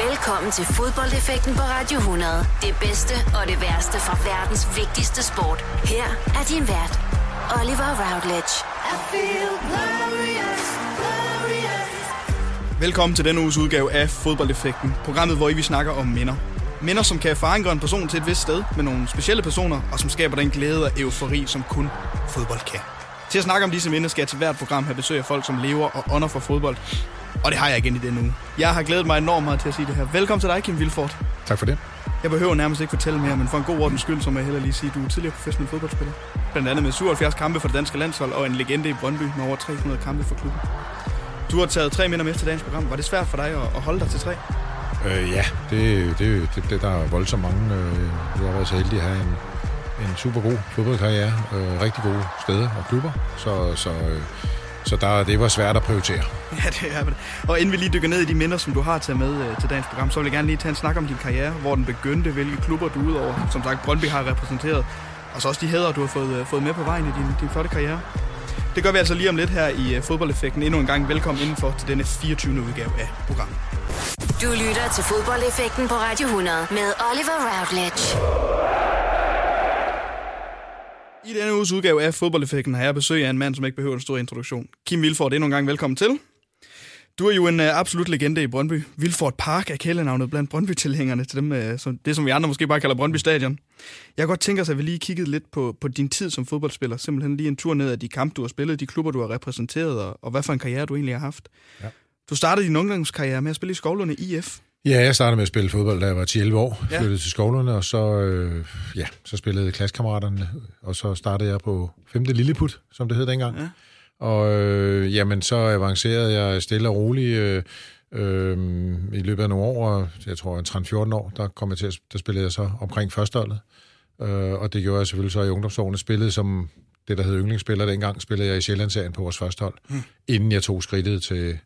Velkommen til fodboldeffekten på Radio 100. Det bedste og det værste fra verdens vigtigste sport. Her er din vært, Oliver Routledge. I feel glorious, glorious. Velkommen til denne uges udgave af Fodboldeffekten. Programmet, hvor I vi snakker om minder. Minder, som kan forankre en person til et vist sted med nogle specielle personer, og som skaber den glæde og eufori, som kun fodbold kan. Til at snakke om disse minder skal jeg til hvert program have besøg af folk, som lever og ånder for fodbold. Og det har jeg igen i denne uge. Jeg har glædet mig enormt meget til at sige det her. Velkommen til dig, Kim Vilfort. Tak for det. Jeg behøver nærmest ikke fortælle mere, men for en god ordens skyld, så må jeg heller lige sige, at du er tidligere professionel fodboldspiller. Blandt andet med 77 kampe for det danske landshold og en legende i Brøndby med over 300 kampe for klubben. Du har taget tre minder med til dagens program. Var det svært for dig at holde dig til tre? Øh, ja, det, det, det, det, der er voldsomt mange. Øh, jeg har været så heldig at have en, en super god fodboldkarriere. Øh, rigtig gode steder og klubber. Så, så, øh, så der, det var svært at prioritere. Ja, det er det. Og inden vi lige dykker ned i de minder, som du har taget med øh, til dagens program, så vil jeg gerne lige tage en snak om din karriere, hvor den begyndte, hvilke klubber du udover, som sagt, Brøndby har repræsenteret, og så også de hæder, du har fået, øh, fået med på vejen i din, din flotte karriere. Det gør vi altså lige om lidt her i uh, fodboldeffekten. Endnu en gang velkommen indenfor til denne 24. udgave af programmet. Du lytter til fodboldeffekten på Radio 100 med Oliver Routledge. I denne uges udgave af Fodboldeffekten har jeg besøg af en mand, som ikke behøver en stor introduktion. Kim Vilfort, endnu en gang velkommen til. Du er jo en uh, absolut legende i Brøndby. Vilfort Park er kælenavnet blandt Brøndby-tilhængerne til dem, uh, som, det, som vi andre måske bare kalder Brøndby Stadion. Jeg kan godt tænke os, at vi lige kiggede lidt på, på din tid som fodboldspiller. Simpelthen lige en tur ned af de kampe, du har spillet, de klubber, du har repræsenteret, og, og hvad for en karriere du egentlig har haft. Ja. Du startede din ungdomskarriere med at spille i Skovlunde IF. Ja, jeg startede med at spille fodbold, da jeg var 10-11 år. Ja. Flyttede til Skovlunde, og så, øh, ja, så spillede klassekammeraterne, og så startede jeg på 5. Lilleput, som det hed dengang. Ja. Og øh, jamen, så avancerede jeg stille og roligt øh, øh, i løbet af nogle år, jeg tror en 13-14 år, der kom jeg til at, der spillede jeg så omkring førsteholdet. Øh, og det gjorde jeg selvfølgelig så i ungdomsårene. Spillede som det, der hed yndlingsspiller dengang, spillede jeg i Sjællandsserien på vores første hold, mm. inden jeg tog skridtet til,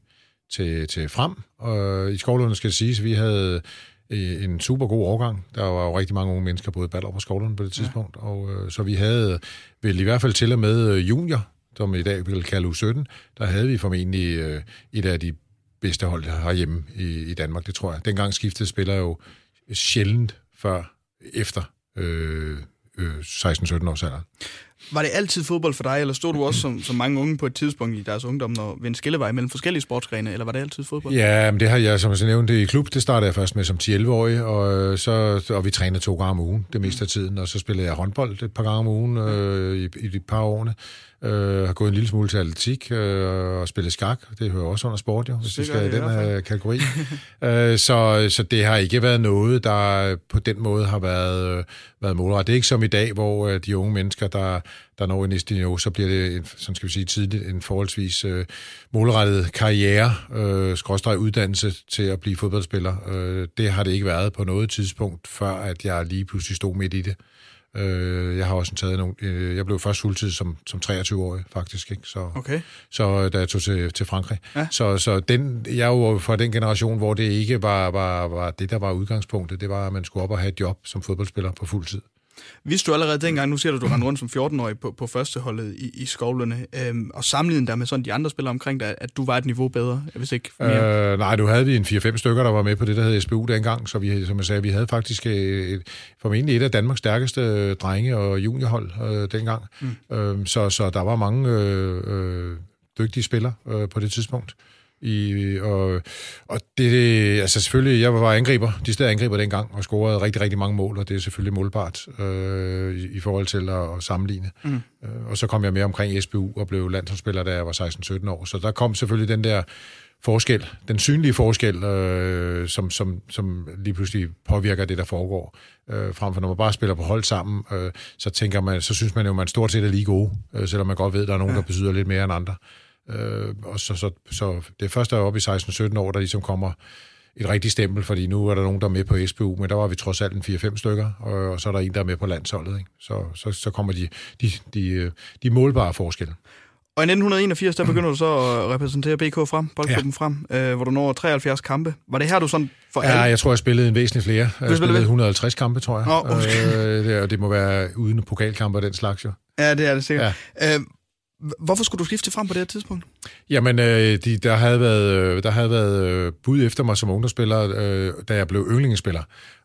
til, til frem. Og i Skovlunde skal det siges, at vi havde øh, en super god årgang. Der var jo rigtig mange unge mennesker, både Baller på Skovlunde på det tidspunkt. Ja. Og, øh, så vi havde vel i hvert fald til og med øh, junior, som i dag vil kalde U17, der havde vi formentlig et af de bedste hold herhjemme i, i Danmark, det tror jeg. Dengang skiftede spillere jo sjældent før efter øh, øh, 16-17 års alder. Var det altid fodbold for dig, eller stod du også som, som mange unge på et tidspunkt i deres ungdom, når ved en skillevej mellem forskellige sportsgrene, eller var det altid fodbold? Ja, men det har jeg, som jeg nævnte, i klub, det startede jeg først med som 10-11-årig, og, så, og vi trænede to gange om ugen, det meste af tiden, og så spillede jeg håndbold et par gange om ugen øh, i, i et par årene. Øh, har gået en lille smule til atletik øh, og spillet skak. Det hører også under sport, jo, hvis vi skal i den her kategori. øh, så, så det har ikke været noget, der på den måde har været, øh, været målrettet. Det er ikke som i dag, hvor øh, de unge mennesker, der, der når i næste niveau, så bliver det, en, sådan skal vi sige, tidligt en forholdsvis øh, målrettet karriere, øh, skråstrej uddannelse til at blive fodboldspiller. Øh, det har det ikke været på noget tidspunkt, før at jeg lige pludselig stod midt i det. Øh, jeg har også taget nogle... Øh, jeg blev først fuldtid som, som 23-årig, faktisk. Ikke? Så, okay. så da jeg tog til, til Frankrig. Ja. Så, så den, jeg er jo fra den generation, hvor det ikke var, var, var det, der var udgangspunktet. Det var, at man skulle op og have et job som fodboldspiller på fuld tid. Vidste du allerede dengang, nu siger du, du rendte rundt som 14-årig på, på førsteholdet i, i skovlerne, øhm, og sammenlignet der med sådan de andre spillere omkring dig, at du var et niveau bedre, hvis ikke mere? Øh, nej, du havde vi en 4-5 stykker, der var med på det, der hed SBU dengang, så vi, som jeg sagde, vi havde faktisk et, et, formentlig et af Danmarks stærkeste øh, drenge- og juniorhold øh, dengang. Mm. Øh, så, så der var mange øh, øh, dygtige spillere øh, på det tidspunkt. I, og, og det, altså selvfølgelig, jeg var angriber, de steder angriber dengang, og scorede rigtig, rigtig mange mål, og det er selvfølgelig målbart øh, i, i forhold til at, at sammenligne. Mm. Øh, og så kom jeg med omkring SBU og blev landsholdsspiller, da jeg var 16-17 år. Så der kom selvfølgelig den der forskel, den synlige forskel, øh, som, som, som lige pludselig påvirker det, der foregår. Øh, frem for når man bare spiller på hold sammen, øh, så tænker man, så synes man jo, man stort set er lige gode, øh, selvom man godt ved, at der er nogen, ja. der betyder lidt mere end andre. Øh, og så, så, så det første er oppe i 16-17 år, der ligesom kommer et rigtigt stempel, fordi nu er der nogen, der er med på SBU, men der var vi trods alt en 4-5 stykker, og, og så er der en, der er med på landsholdet. Ikke? Så, så, så kommer de, de, de, de målbare forskelle. Og i 1981, der begynder du så at repræsentere BK frem, boldklubben ja. frem, øh, hvor du når 73 kampe. Var det her, du sådan for Ja, alle? jeg tror, jeg spillede en væsentlig flere. Jeg spillede 150 kampe, tror jeg. Oh, okay. øh, det, og det må være uden pokalkampe og den slags jo. Ja, det er det sikkert. Ja. Øh, Hvorfor skulle du skifte frem på det her tidspunkt? Jamen, øh, de, der havde været, øh, der havde været øh, bud efter mig som ungdomsspiller, øh, da jeg blev yndlingsspiller.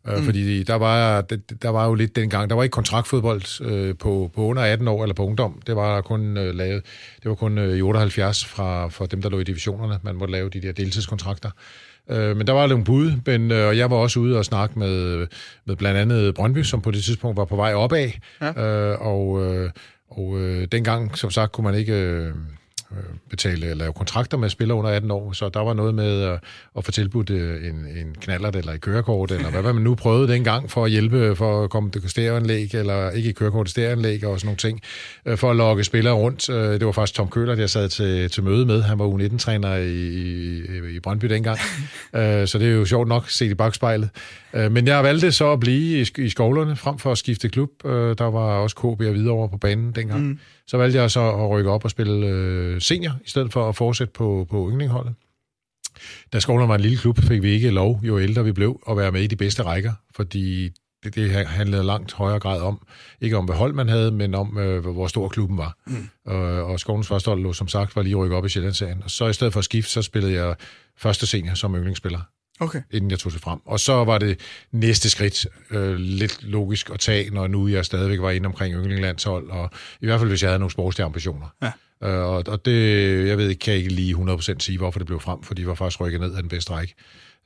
Øh, mm. Fordi der var, der, var jo lidt dengang, der var ikke kontraktfodbold øh, på, på under 18 år eller på ungdom. Det var kun øh, lavet, det var kun øh, i 78 fra, for dem, der lå i divisionerne. Man måtte lave de der deltidskontrakter. Øh, men der var nogle bud, men, øh, og jeg var også ude og snakke med, med blandt andet Brøndby, som på det tidspunkt var på vej opad. Ja. Øh, og øh, og øh, dengang, som sagt, kunne man ikke... Øh, betale eller lave kontrakter med spillere under 18 år, så der var noget med at, at få tilbudt øh, en, en knallert eller et kørekort, eller hvad, hvad man nu prøvede dengang for at hjælpe for at komme til stereoanlæg, eller ikke i kørekort, stereoanlæg og sådan nogle ting, øh, for at lokke spillere rundt. Det var faktisk Tom Køller, jeg sad til, til møde med. Han var U19-træner i, i, i Brøndby dengang, så det er jo sjovt nok set i bagspejlet. Men jeg valgte så at blive i, i skovlerne, frem for at skifte klub. Der var også KB og videre på banen dengang. Mm. Så valgte jeg så at rykke op og spille øh, senior, i stedet for at fortsætte på, på yndlingholdet. Da skolen var en lille klub, fik vi ikke lov, jo ældre vi blev, at være med i de bedste rækker, fordi det, det handlede langt højere grad om, ikke om hvad hold man havde, men om, øh, hvor stor klubben var. Mm. Øh, og skolens første hold som sagt var lige rykket op i Sjællandsserien. Og så i stedet for at skifte, så spillede jeg første senior som yndlingsspiller okay. inden jeg tog det frem. Og så var det næste skridt øh, lidt logisk at tage, når nu jeg stadigvæk var inde omkring yndlinglandshold, og i hvert fald hvis jeg havde nogle sportslige ambitioner. Ja. Øh, og, og det, jeg ved ikke, kan jeg ikke lige 100% sige, hvorfor det blev frem, for de var faktisk rykket ned af den bedste række.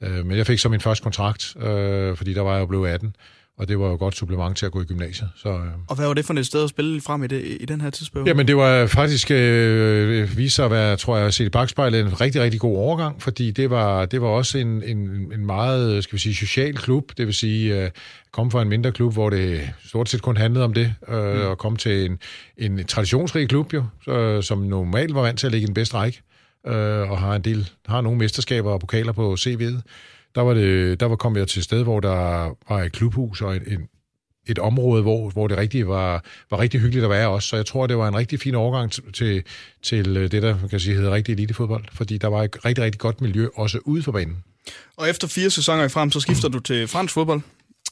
Øh, men jeg fik så min første kontrakt, øh, fordi der var jeg jo blevet 18, og det var jo et godt supplement til at gå i gymnasiet. Så, øh. Og hvad var det for et sted at spille frem i, det, i den her tidsperiode? Jamen det var faktisk, øh, viste sig at være, tror jeg, set i bagspejlet, en rigtig, rigtig god overgang, fordi det var, det var også en, en, en meget, skal vi sige, social klub, det vil sige, øh, komme fra en mindre klub, hvor det stort set kun handlede om det, øh, mm. og komme til en, en traditionsrig klub jo, så, som normalt var vant til at ligge i den bedste række, øh, og har en del, har nogle mesterskaber og pokaler på CV'et der var, det, der var kommet jeg til et sted, hvor der var et klubhus og et, et, et område, hvor, hvor det rigtig var, var rigtig hyggeligt at være også. Så jeg tror, det var en rigtig fin overgang til, til det, der kan sige, hedder rigtig elitefodbold, fordi der var et rigtig, rigtig godt miljø også ude for banen. Og efter fire sæsoner i frem, så skifter du til fransk fodbold?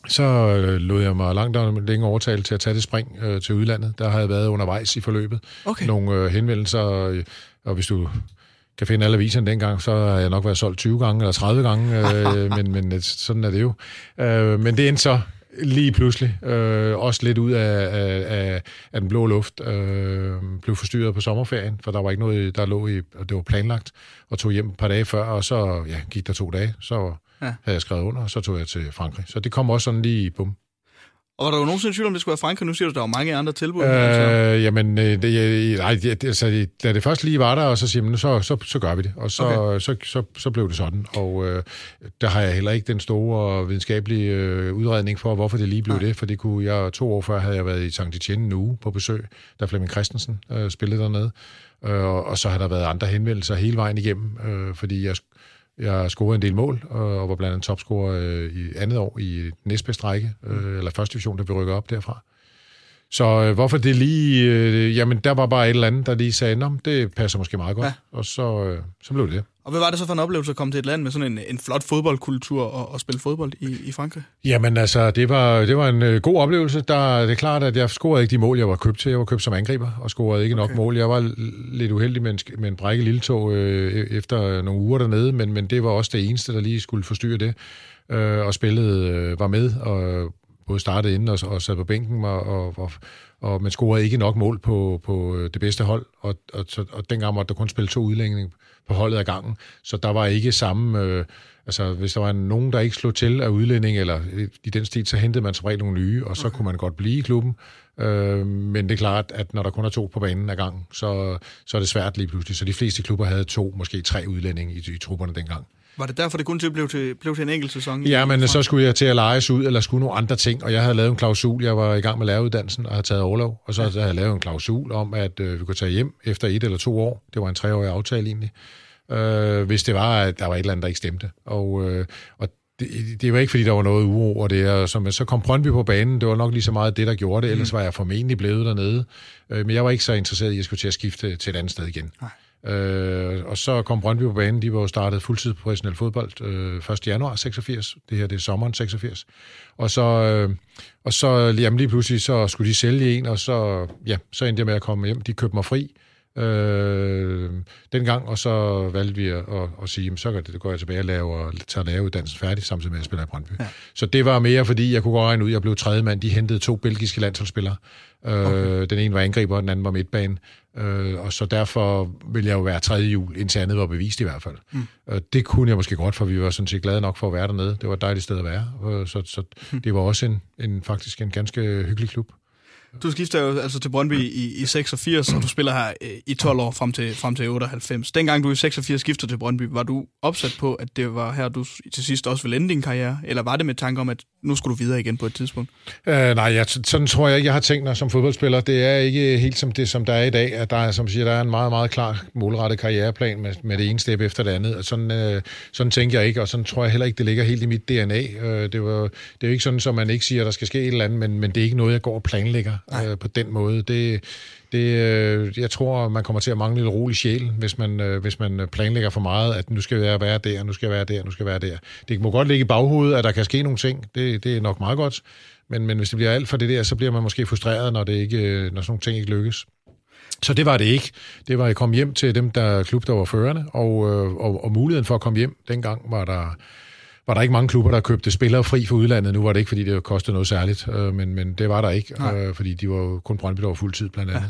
Så øh, lod jeg mig langt længe overtale til at tage det spring øh, til udlandet. Der har jeg været undervejs i forløbet. Okay. Nogle øh, henvendelser, øh, og hvis du kan finde alle aviserne dengang, så har jeg nok været solgt 20 gange eller 30 gange, øh, men, men sådan er det jo. Øh, men det endte så lige pludselig, øh, også lidt ud af, af, af den blå luft, øh, blev forstyrret på sommerferien, for der var ikke noget, der lå i, og det var planlagt, og tog hjem et par dage før, og så ja, gik der to dage, så ja. havde jeg skrevet under, og så tog jeg til Frankrig. Så det kom også sådan lige bum. Og var der jo nogensinde tvivl om, det skulle være Frankrig? Nu siger du, der var mange andre tilbud. Øh, jamen, øh, det, nej, det, altså, da det først lige var der, og så siger man, så, så, så gør vi det. Og så, okay. så, så, så blev det sådan. Og øh, der har jeg heller ikke den store videnskabelige øh, udredning for, hvorfor det lige blev nej. det. For det kunne jeg, to år før havde jeg været i St. Etienne en uge på besøg, da Flemming Christensen øh, spillede dernede. Øh, og så har der været andre henvendelser hele vejen igennem, øh, fordi jeg jeg scorede en del mål, og var blandt andet topscorer øh, i andet år i næstbedste række, øh, eller første division, der vi rykker op derfra. Så øh, hvorfor det lige... Øh, jamen, der var bare et eller andet, der lige sagde, at det passer måske meget godt. Ja. Og så, øh, så blev det det. Og hvad var det så for en oplevelse at komme til et land med sådan en, en flot fodboldkultur og, og spille fodbold i, i Frankrig? Jamen altså, det var, det var en øh, god oplevelse. Der, det er klart, at jeg scorede ikke de mål, jeg var købt til. Jeg var købt som angriber og scorede ikke okay. nok mål. Jeg var lidt uheldig med en, med en brække lille tog øh, efter nogle uger dernede, men, men det var også det eneste, der lige skulle forstyrre det. Øh, og spillet øh, var med, og både startede inden og, og sad på bænken, og, og, og, og man scorede ikke nok mål på, på det bedste hold, og, og, og, og dengang måtte der kun spille to udlændinge på holdet af gangen, så der var ikke samme... Øh, altså, hvis der var nogen, der ikke slog til af udlænding, eller i den stil, så hentede man som regel nogle nye, og så okay. kunne man godt blive i klubben. Øh, men det er klart, at når der kun er to på banen ad gangen, så, så er det svært lige pludselig. Så de fleste klubber havde to, måske tre udlændinge i, i trupperne dengang. Var det derfor, det kun til blev til, blev til en enkelt sæson? Ja, men så skulle jeg til at lejes ud, eller skulle nogle andre ting, og jeg havde lavet en klausul. Jeg var i gang med læreruddannelsen og havde taget overlov, og så ja. havde jeg lavet en klausul om, at øh, vi kunne tage hjem efter et eller to år. Det var en treårig aftale egentlig. Øh, hvis det var, at der var et eller andet, der ikke stemte. Og, øh, og det, det var ikke, fordi der var noget uro over det. Og så, så kom Brøndby på banen. Det var nok lige så meget det, der gjorde det. Ellers mm. var jeg formentlig blevet dernede. Øh, men jeg var ikke så interesseret i, at jeg skulle til at skifte til et andet sted igen. Nej. Øh, og så kom Brøndby på banen. De var jo startet fuldtid professionel fodbold øh, 1. januar 86. Det her det er sommeren 86. Og så, øh, og så jamen lige pludselig så skulle de sælge en, og så, ja, så endte jeg med at komme hjem. De købte mig fri øh, dengang, og så valgte vi at, at, at sige, jamen, så går, det, går jeg tilbage og laver, tager læreruddannelsen færdig, samtidig med at jeg spiller i Brøndby. Ja. Så det var mere, fordi jeg kunne godt regne ud, jeg blev tredje mand. De hentede to belgiske landsholdsspillere. Øh, okay. Den ene var angriber, den anden var midtbane. Øh, og så derfor ville jeg jo være tredje jul, indtil andet var bevist i hvert fald. Mm. Øh, det kunne jeg måske godt, for vi var sådan set glade nok for at være dernede. Det var et dejligt sted at være. Øh, så, så mm. det var også en, en, faktisk en ganske hyggelig klub. Du skifter jo altså til Brøndby i, i 86, og du spiller her øh, i 12 år frem til, frem til 98. Dengang du i 86 skifter til Brøndby, var du opsat på, at det var her, du til sidst også ville ende din karriere? Eller var det med tanke om, at nu skulle du videre igen på et tidspunkt? Øh, nej, jeg, sådan tror jeg ikke, jeg har tænkt mig som fodboldspiller. Det er ikke helt som det, som der er i dag, at der er, som siger, der er en meget, meget klar målrettet karriereplan med, med det ene step efter det andet. Og sådan, øh, sådan tænker jeg ikke, og sådan tror jeg heller ikke, det ligger helt i mit DNA. Øh, det, var, det er jo ikke sådan, at man ikke siger, at der skal ske et eller andet, men, men det er ikke noget, jeg går og planlægger øh, på den måde. Det, det, øh, jeg tror, man kommer til at mangle lidt rolig sjæl, hvis man, øh, hvis man planlægger for meget, at nu skal jeg være der, nu skal jeg være der, nu skal jeg være der. Det må godt ligge i baghovedet, at der kan ske nogle ting. Det, det er nok meget godt. Men, men hvis det bliver alt for det der, så bliver man måske frustreret, når, det ikke, øh, når sådan nogle ting ikke lykkes. Så det var det ikke. Det var at kom hjem til dem, der klub, der var førende, og, øh, og, og muligheden for at komme hjem, dengang var der var der ikke mange klubber, der købte spillere fri for udlandet. Nu var det ikke, fordi det kostede noget særligt, øh, men, men det var der ikke, øh, fordi de var jo kun Brøndby, der var fuldtid blandt andet. Ja.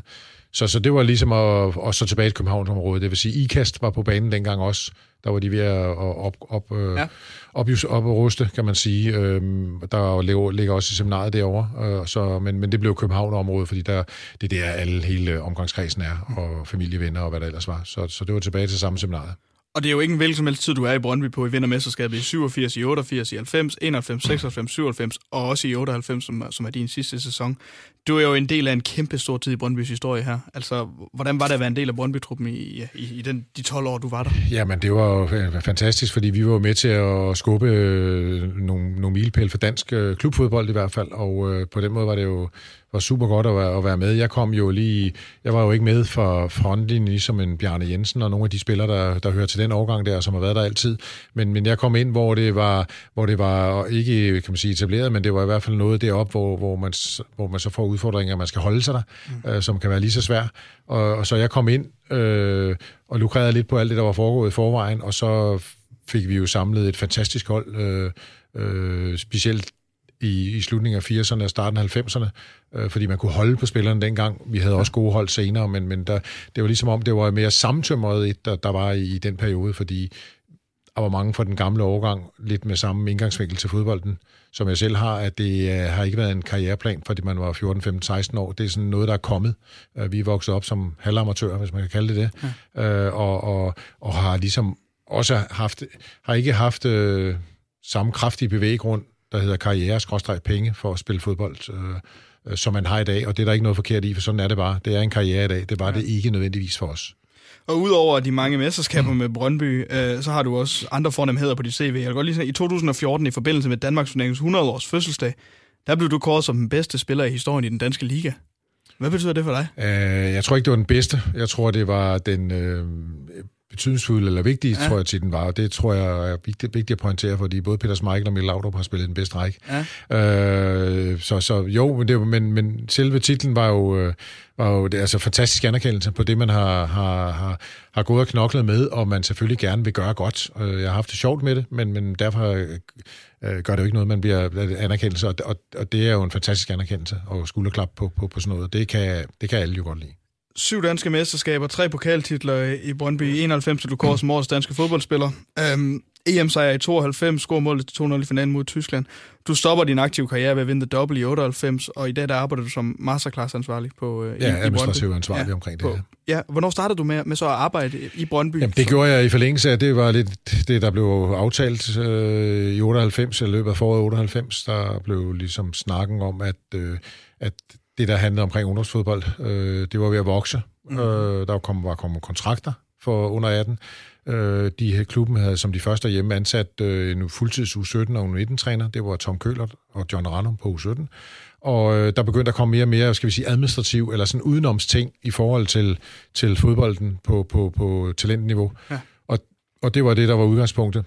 Så, så det var ligesom at, og så tilbage til Københavnsområdet. Det vil sige, IKAST var på banen dengang også. Der var de ved at op, op, øh, ja. op, op, og ruste, kan man sige. Øhm, der ligger også i seminaret derovre. Øh, så, men, men det blev København-området, fordi der, det er der alle hele omgangskredsen er, og familievenner og hvad der ellers var. Så, så det var tilbage til samme seminaret. Og det er jo ikke en hvilken som helst tid, du er i Brøndby på. I vinder mesterskabet i 87, i 88, i 90, 91, 96, 97 og også i 98, som, som er din sidste sæson. Du er jo en del af en kæmpe stor tid i Brøndbys historie her. Altså, hvordan var det at være en del af Brøndby-truppen i, i, i den, de 12 år, du var der? Jamen, det var jo fantastisk, fordi vi var med til at skubbe øh, nogle, nogle milepæl for dansk øh, klubfodbold i hvert fald, og øh, på den måde var det jo var super godt at være, at være med. Jeg kom jo lige, jeg var jo ikke med for frontlinjen, ligesom en Bjarne Jensen og nogle af de spillere, der, der hører til den årgang der, som har været der altid. Men, men jeg kom ind, hvor det var, hvor det var ikke, kan man sige, etableret, men det var i hvert fald noget deroppe, hvor, hvor, man, hvor man så får udfordringer, man skal holde sig der, mm. øh, som kan være lige så svært. Og, og så jeg kom ind øh, og lukrerede lidt på alt det, der var foregået i forvejen, og så fik vi jo samlet et fantastisk hold, øh, øh, specielt i, i slutningen af 80'erne og starten af 90'erne, øh, fordi man kunne holde på spillerne dengang. Vi havde også gode hold senere, men, men der, det var ligesom om, det var mere samtømret et, der, der var i, i den periode, fordi der var mange fra den gamle årgang, lidt med samme indgangsvinkel til fodbolden, som jeg selv har, at det uh, har ikke været en karriereplan, fordi man var 14, 15, 16 år. Det er sådan noget, der er kommet. Uh, vi er vokset op som halvamatører, hvis man kan kalde det det, ja. uh, og, og, og har ligesom også haft, har ikke haft uh, samme kraftige bevæggrund der hedder karriere-penge for at spille fodbold, øh, øh, som man har i dag, og det er der ikke noget forkert i, for sådan er det bare. Det er en karriere i dag, det var ja. det ikke nødvendigvis for os. Og udover de mange mesterskaber mm. med Brøndby, øh, så har du også andre fornemheder på dit CV. Jeg kan godt lige sige, i 2014, i forbindelse med Danmarks 100 års fødselsdag, der blev du kåret som den bedste spiller i historien i den danske liga. Hvad betyder det for dig? Øh, jeg tror ikke, det var den bedste. Jeg tror, det var den øh, betydningsfulde eller vigtige, ja. tror jeg, den var. Og det tror jeg er vigtigt, vigtigt at pointere, fordi både Peter Schmeichel og Mikkel Laudrup har spillet den bedste række. Ja. Øh, så, så jo, men, det, men, men selve titlen var jo, øh, var jo det, altså fantastisk anerkendelse på det, man har, har, har, har gået og knoklet med, og man selvfølgelig gerne vil gøre godt. Øh, jeg har haft det sjovt med det, men, men derfor øh, gør det jo ikke noget, man bliver anerkendelse, og, og, og det er jo en fantastisk anerkendelse, og skulderklap på, på, på sådan noget. Det kan, det kan alle jo godt lide syv danske mesterskaber, tre pokaltitler i Brøndby, 91 du kårer som årets danske fodboldspiller. Um, EM-sejr i 92, score målet til 2-0 i finalen mod Tyskland. Du stopper din aktive karriere ved at vinde dobbelt i 98, og i dag der arbejder du som masterclass-ansvarlig på, uh, ja, i, i Brøndby. ansvarlig ja, omkring det, på, ja. Hvornår startede du med, med så at arbejde i Brøndby? Jamen, det gjorde jeg i forlængelse af, det var lidt det, der blev aftalt øh, i 98, eller løbet af foråret 98, der blev ligesom snakken om, at, øh, at det, der handlede omkring ungdomsfodbold, øh, det var ved at vokse. Mm. Øh, der kom, var kommet kontrakter for under 18. Øh, de klubben havde som de første hjemme ansat øh, en fuldtids U17 og U19-træner. Det var Tom Køller og John Random på U17. Og øh, der begyndte at komme mere og mere, skal vi sige, administrativ eller sådan udenomsting i forhold til, til fodbolden på, på, på talentniveau. Ja. Og, og det var det, der var udgangspunktet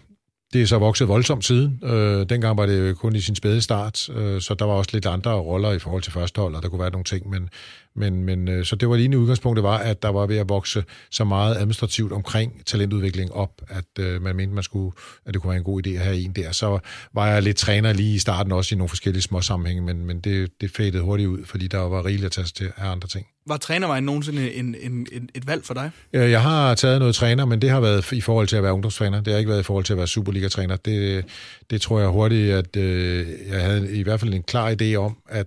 det er så vokset voldsomt siden. Øh, dengang var det kun i sin spæde start, øh, så der var også lidt andre roller i forhold til førstehold, og der kunne være nogle ting, men, men, men øh, så det var lige i udgangspunktet var, at der var ved at vokse så meget administrativt omkring talentudvikling op, at øh, man mente, man skulle, at det kunne være en god idé at have en der. Så var jeg lidt træner lige i starten, også i nogle forskellige små sammenhænge, men, men det, det fadede hurtigt ud, fordi der var rigeligt at tage til af andre ting. Var trænervejen nogensinde en, en, en, et valg for dig? Jeg har taget noget træner, men det har været i forhold til at være ungdomstræner. Det har ikke været i forhold til at være Superliga-træner. Det, det tror jeg hurtigt, at øh, jeg havde i hvert fald en klar idé om, at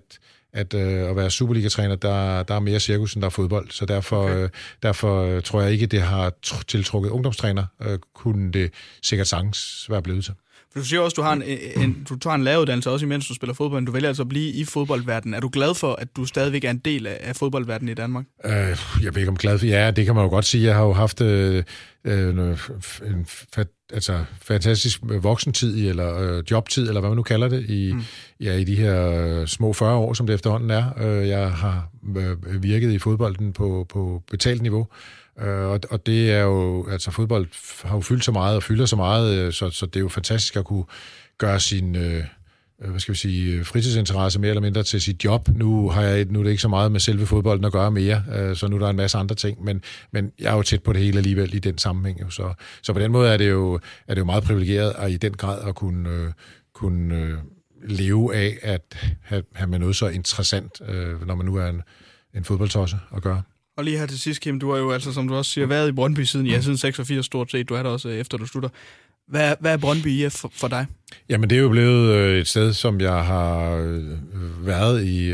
at øh, at være Superliga-træner, der, der er mere cirkus, end der er fodbold. Så derfor, okay. øh, derfor øh, tror jeg ikke, det har tiltrukket ungdomstræner. Øh, kunne det sikkert sagtens være blevet til. For du siger også, du har en, en, du tager en læreruddannelse også imens du spiller fodbold, men du vælger altså at blive i fodboldverdenen. Er du glad for, at du stadigvæk er en del af, af fodboldverdenen i Danmark? Øh, jeg ved ikke om glad for, ja, det kan man jo godt sige. Jeg har jo haft øh, øh en fat, altså, fantastisk voksentid, i, eller øh, jobtid, eller hvad man nu kalder det, i, mm. ja, i de her øh, små 40 år, som det efterhånden er. Øh, jeg har øh, virket i fodbolden på, på betalt niveau, øh, Øh, og, og det er jo, altså fodbold har jo fyldt så meget, og fylder så meget, øh, så, så det er jo fantastisk at kunne gøre sin... Øh, øh hvad skal vi sige, fritidsinteresse mere eller mindre til sit job. Nu har jeg nu er det ikke så meget med selve fodbolden at gøre mere, øh, så nu er der en masse andre ting, men, men jeg er jo tæt på det hele alligevel i den sammenhæng. Jo. Så, så på den måde er det jo, er det jo meget privilegeret at i den grad at kunne, kunne leve af at have, have med noget så interessant, når man nu er en, en fodboldtosse at gøre. Og lige her til sidst, Kim, du har jo altså, som du også siger, været i Brøndby siden, ja, siden 86 stort set. Du er der også øh, efter du slutter. Hvad, hvad er Brøndby IF for, for dig? Jamen, det er jo blevet øh, et sted, som jeg har øh, været i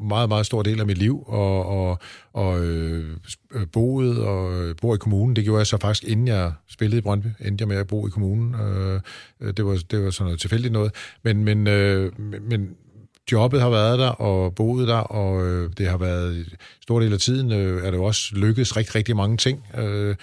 meget, meget stor del af mit liv, og, og, og øh, boet og bor i kommunen. Det gjorde jeg så faktisk, inden jeg spillede i Brøndby, endte jeg med at bo i kommunen. Øh, det, var, det var sådan noget tilfældigt noget. Men, men, øh, men jobbet har været der, og boet der, og øh, det har været stor del af tiden, øh, er det jo også lykkedes rigtig, rigtig mange ting. Øh,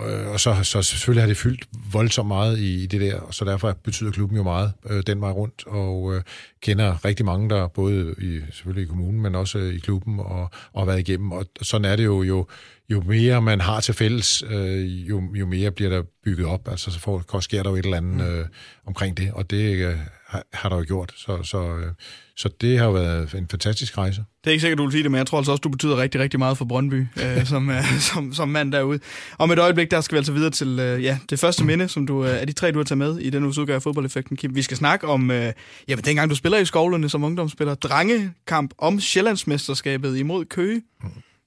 Øh, og så, så selvfølgelig har det fyldt voldsomt meget i, i det der, og så derfor betyder klubben jo meget øh, den vej rundt, og øh, kender rigtig mange der, både i, selvfølgelig i kommunen, men også øh, i klubben, og, og har været igennem. Og sådan er det jo, jo, jo mere man har til fælles, øh, jo, jo mere bliver der bygget op. Altså så får, sker der jo et eller andet mm. øh, omkring det, og det øh, har, har der jo gjort. Så, så, øh, så det har jo været en fantastisk rejse. Det er ikke sikkert, du vil sige det, men jeg tror altså også, du betyder rigtig, rigtig meget for Brøndby øh, som, øh, som, som mand derude. Om et øjeblik, der skal vi altså videre til øh, ja, det første minde, som du, øh, er de tre, du har taget med i den uges udgave af fodboldeffekten, Kim. Vi skal snakke om, øh, ja, dengang du spiller i skovlerne som ungdomsspiller, drengekamp om Sjællandsmesterskabet imod Køge.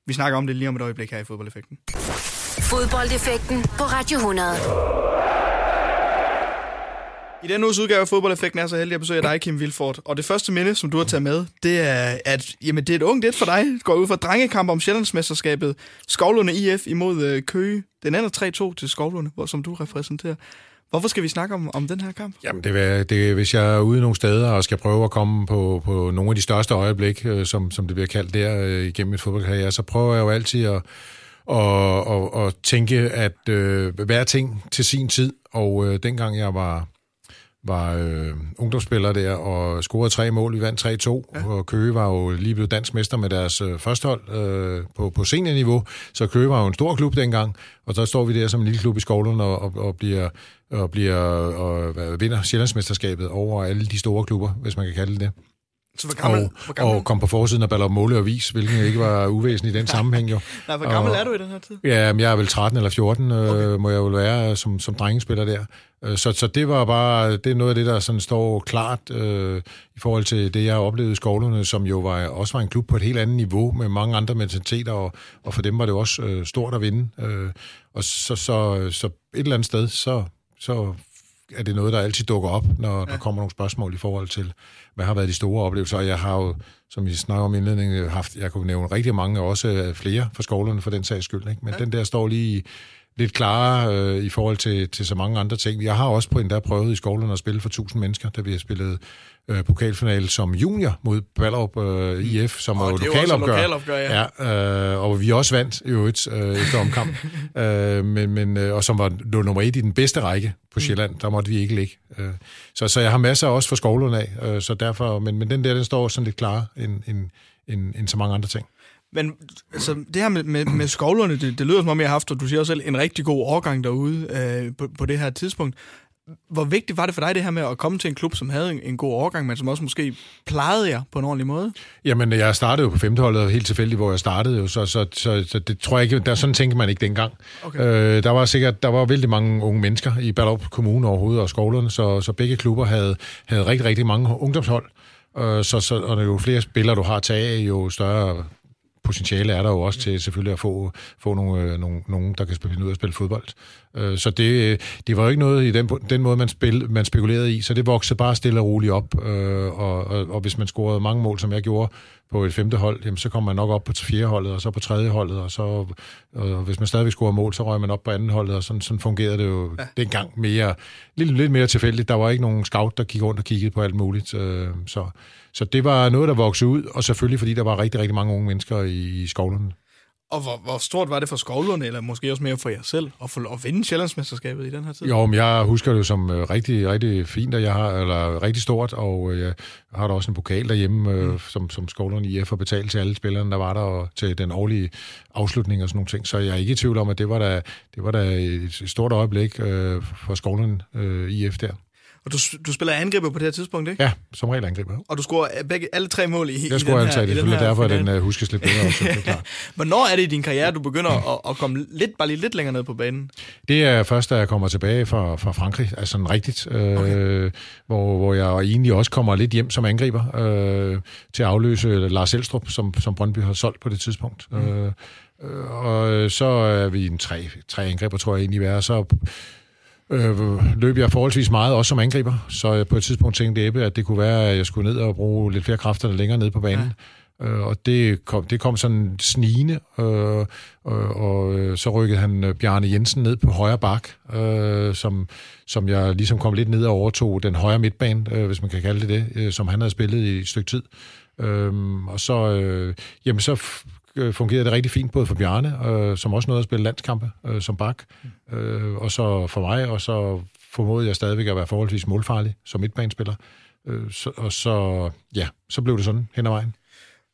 Vi snakker om det lige om et øjeblik her i fodboldeffekten. Fodboldeffekten på Radio 100. I denne uges udgave af Fodboldeffekten er så heldig at besøge dig, Kim Vilfort. Og det første minde, som du har taget med, det er, at jamen, det er et ungt et for dig. Det går ud fra drengekamp om Sjællandsmesterskabet. Skovlunde IF imod øh, Køge. Den ender 3-2 til Skovlunde, hvor, som du repræsenterer. Hvorfor skal vi snakke om, om den her kamp? Jamen, det, vil, det, hvis jeg er ude nogle steder og skal prøve at komme på, på nogle af de største øjeblik, øh, som, som det bliver kaldt der øh, igennem mit fodboldkarriere, så prøver jeg jo altid at, og, og, og tænke, at øh, hver ting til sin tid. Og øh, dengang jeg var var øh, ungdomsspiller der og scorede tre mål. Vi vandt 3-2, ja. og Køge var jo lige blevet dansk mester med deres øh, førstehold øh, på, på seniorniveau. Så Køge var jo en stor klub dengang, og så står vi der som en lille klub i skolen og, og, og bliver og bliver og, og vinder Sjællandsmesterskabet over alle de store klubber, hvis man kan kalde det så hvor gammel, og, hvor gammel? og kom på forsiden af Ballon Måle og Vis, hvilken ikke var uvæsen i den sammenhæng jo. Nej, hvor gammel og, er du i den her tid? Ja, jeg er vel 13 eller 14, øh, okay. øh, må jeg jo være som, som drengespiller der. Øh, så, så det var bare, det er noget af det, der sådan står klart øh, i forhold til det, jeg har oplevet i skovlerne, som jo var, også var en klub på et helt andet niveau med mange andre mentaliteter, og, og for dem var det også øh, stort at vinde. Øh, og så, så, så et eller andet sted, så, så er det noget, der altid dukker op, når ja. der kommer nogle spørgsmål i forhold til, hvad har været de store oplevelser. Og jeg har jo, som vi snakker om i indledningen, haft, jeg kunne nævne rigtig mange, også flere fra skolerne for den sags skyld. Ikke? Men ja. den der står lige lidt klarere øh, i forhold til, til så mange andre ting. Jeg har også på en der prøvet i skolerne at spille for 1000 mennesker, da vi har spillet øh, pokalfinale som junior mod Ballerup øh, IF, som oh, var jo lokalopgør. lokalopgør ja. ja øh, og vi også vandt i øvrigt øh, efter omkamp. øh, men, men, øh, og som var nummer et i den bedste række på mm. Sjælland. Mm. Der måtte vi ikke ligge. Øh, så, så jeg har masser også for skovlerne af. Øh, så derfor, men, men den der, den står sådan lidt klar end, end, end, end så mange andre ting. Men altså, det her med, med, med skovlerne, det, det lyder som om, jeg har haft, og du siger også selv, en rigtig god årgang derude øh, på, på det her tidspunkt. hvor vigtigt var det for dig det her med at komme til en klub, som havde en, en god overgang, men som også måske plejede jer på en ordentlig måde? Jamen, jeg startede jo på femteholdet, helt tilfældigt, hvor jeg startede jo, så, så, så, så det tror jeg ikke, der, sådan tænker man ikke dengang. Okay. Øh, der var sikkert, der var vældig mange unge mennesker i Ballerup Kommune overhovedet og skolerne, så, så begge klubber havde, havde rigtig, rigtig mange ungdomshold. Øh, så, så, og jo flere spillere du har at tage af, jo større potentiale er der jo også til selvfølgelig at få, få nogle, øh, nogle, nogen, der kan spille ud og spille fodbold. Øh, så det, det var jo ikke noget i den, den måde, man, spil, man spekulerede i, så det voksede bare stille og roligt op. Øh, og, og, og hvis man scorede mange mål, som jeg gjorde på et femte hold, jamen, så kom man nok op på fjerde holdet, og så på tredje holdet, og så og hvis man stadigvæk scorede mål, så røg man op på anden holdet, og sådan, sådan fungerede det jo ja. dengang mere, lidt, lidt mere tilfældigt. Der var ikke nogen scout, der gik rundt og kiggede på alt muligt. så, så det var noget, der voksede ud, og selvfølgelig fordi der var rigtig, rigtig mange unge mennesker i, i skovlerne. Og hvor, hvor stort var det for skovlerne, eller måske også mere for jer selv, at, få, at vinde Sjællandsmesterskabet i den her tid? Jo, men jeg husker det som uh, rigtig, rigtig fint, at jeg har, eller rigtig stort, og uh, jeg har da også en pokal derhjemme, uh, mm. som, som skovlerne IF har betalt til alle spillerne, der var der, og til den årlige afslutning og sådan nogle ting. Så jeg er ikke i tvivl om, at det var da, det var da et stort øjeblik uh, for skovlerne uh, IF der. Og du, du spiller angriber på det her tidspunkt, ikke? Ja, som regel angriber. Og du scorer begge, alle tre mål i, jeg i den her, det. er derfor, at den uh, huskes lidt bedre. Også, det er Hvornår er det i din karriere, du begynder at, at komme lidt, bare lige lidt længere ned på banen? Det er først, da jeg kommer tilbage fra, fra Frankrig, altså sådan rigtigt, øh, okay. hvor, hvor jeg egentlig også kommer lidt hjem som angriber øh, til at afløse Lars Elstrup, som, som Brøndby har solgt på det tidspunkt. Mm. Øh, og så er vi en tre, tre angriber, tror jeg egentlig, vi er. Så øh, løb jeg forholdsvis meget, også som angriber. Så jeg på et tidspunkt tænkte Ebbe, at det kunne være, at jeg skulle ned og bruge lidt flere kræfter længere ned på banen. Ja. Øh, og det kom, det kom sådan snigende, øh, og, og øh, så rykkede han øh, Bjarne Jensen ned på højre bak, øh, som, som jeg ligesom kom lidt ned og overtog den højre midtbane, øh, hvis man kan kalde det det, øh, som han havde spillet i et stykke tid. Øh, og så, øh, jamen så øh, fungerede det rigtig fint, både for Bjarne, øh, som også nåede at spille landskampe øh, som bak, øh, og så for mig, og så formodede jeg stadigvæk at være forholdsvis målfarlig som midtbanespiller. Øh, så, og så, ja, så blev det sådan hen ad vejen.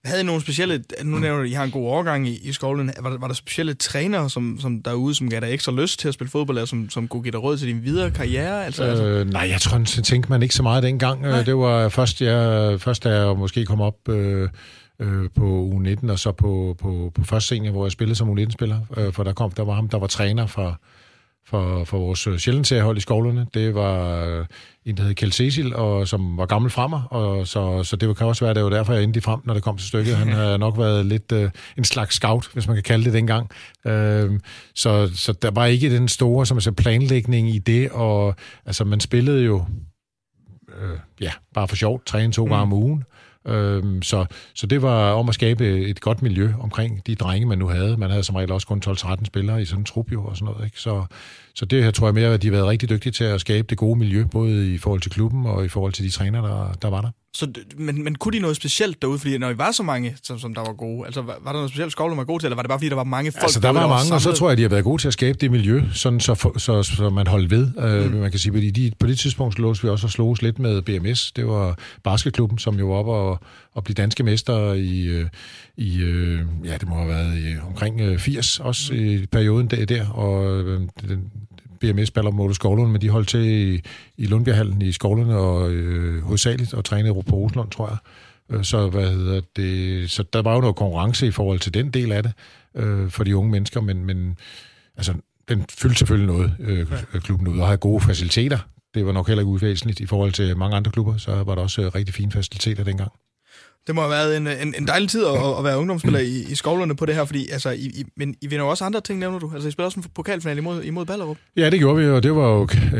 Havde I nogle specielle, nu nævner du, I har en god overgang i, i skolen, var der, var der specielle trænere som, som derude, som gav dig ekstra lyst til at spille fodbold, eller som, som kunne give dig råd til din videre karriere? Altså, altså? øh, nej, jeg tror, tænkte man ikke så meget dengang. Nej. Det var først, jeg, først da jeg måske kom op øh, øh, på U19, og så på, på, på første senior, hvor jeg spillede som U19-spiller, øh, for der, kom, der var ham, der var træner for, for, for vores sjældent i skovlerne. Det var øh, en, der hed Kjeld Cecil, og, som var gammel fra mig, og så, så det kan også være, det var derfor, jeg endte frem, når det kom til stykket. Han har nok været lidt øh, en slags scout, hvis man kan kalde det dengang. Øh, så, så der var ikke den store som jeg planlægning i det, og altså, man spillede jo øh, ja, bare for sjovt, træne to gange mm. om ugen. Øhm, så, så det var om at skabe et godt miljø omkring de drenge, man nu havde. Man havde som regel også kun 12-13 spillere i sådan en trup jo og sådan noget. Ikke? Så, så det her tror jeg mere, at de har været rigtig dygtige til at skabe det gode miljø, både i forhold til klubben og i forhold til de træner, der, der var der. Så, men, men kunne de noget specielt derude? Fordi når I var så mange, som, som der var gode, altså var, var der noget specielt skovlen var god til, eller var det bare fordi, der var mange folk? Altså der var der mange, var og så tror jeg, de har været gode til at skabe det miljø, sådan så, for, så, så man holdt ved. Øh, mm. Uh, man kan sige, på, de, på det tidspunkt slås vi også og slås lidt med BMS. Det var basketklubben, som jo var op og, og blive danske mester i, øh, i øh, ja, det må have været i, omkring 80 også mm. i perioden der, der og den, BMS Baller Måle Skovlund, men de holdt til i, i Lundbjerghallen i Skovlund og øh, hovedsageligt og trænede på Roslund, tror jeg. Øh, så, hvad hedder det, så der var jo noget konkurrence i forhold til den del af det øh, for de unge mennesker, men, men altså, den fyldte selvfølgelig noget, øh, klubben ud, og havde gode faciliteter. Det var nok heller ikke uvæsentligt i forhold til mange andre klubber, så var der også øh, rigtig fine faciliteter dengang. Det må have været en, en, en dejlig tid at, at være ungdomsspiller i, i skovlerne på det her, fordi altså, I, I, men I vinder også andre ting, nævner du. Altså, I spiller også en pokalfinale imod, imod Ballerup. Ja, det gjorde vi, og det var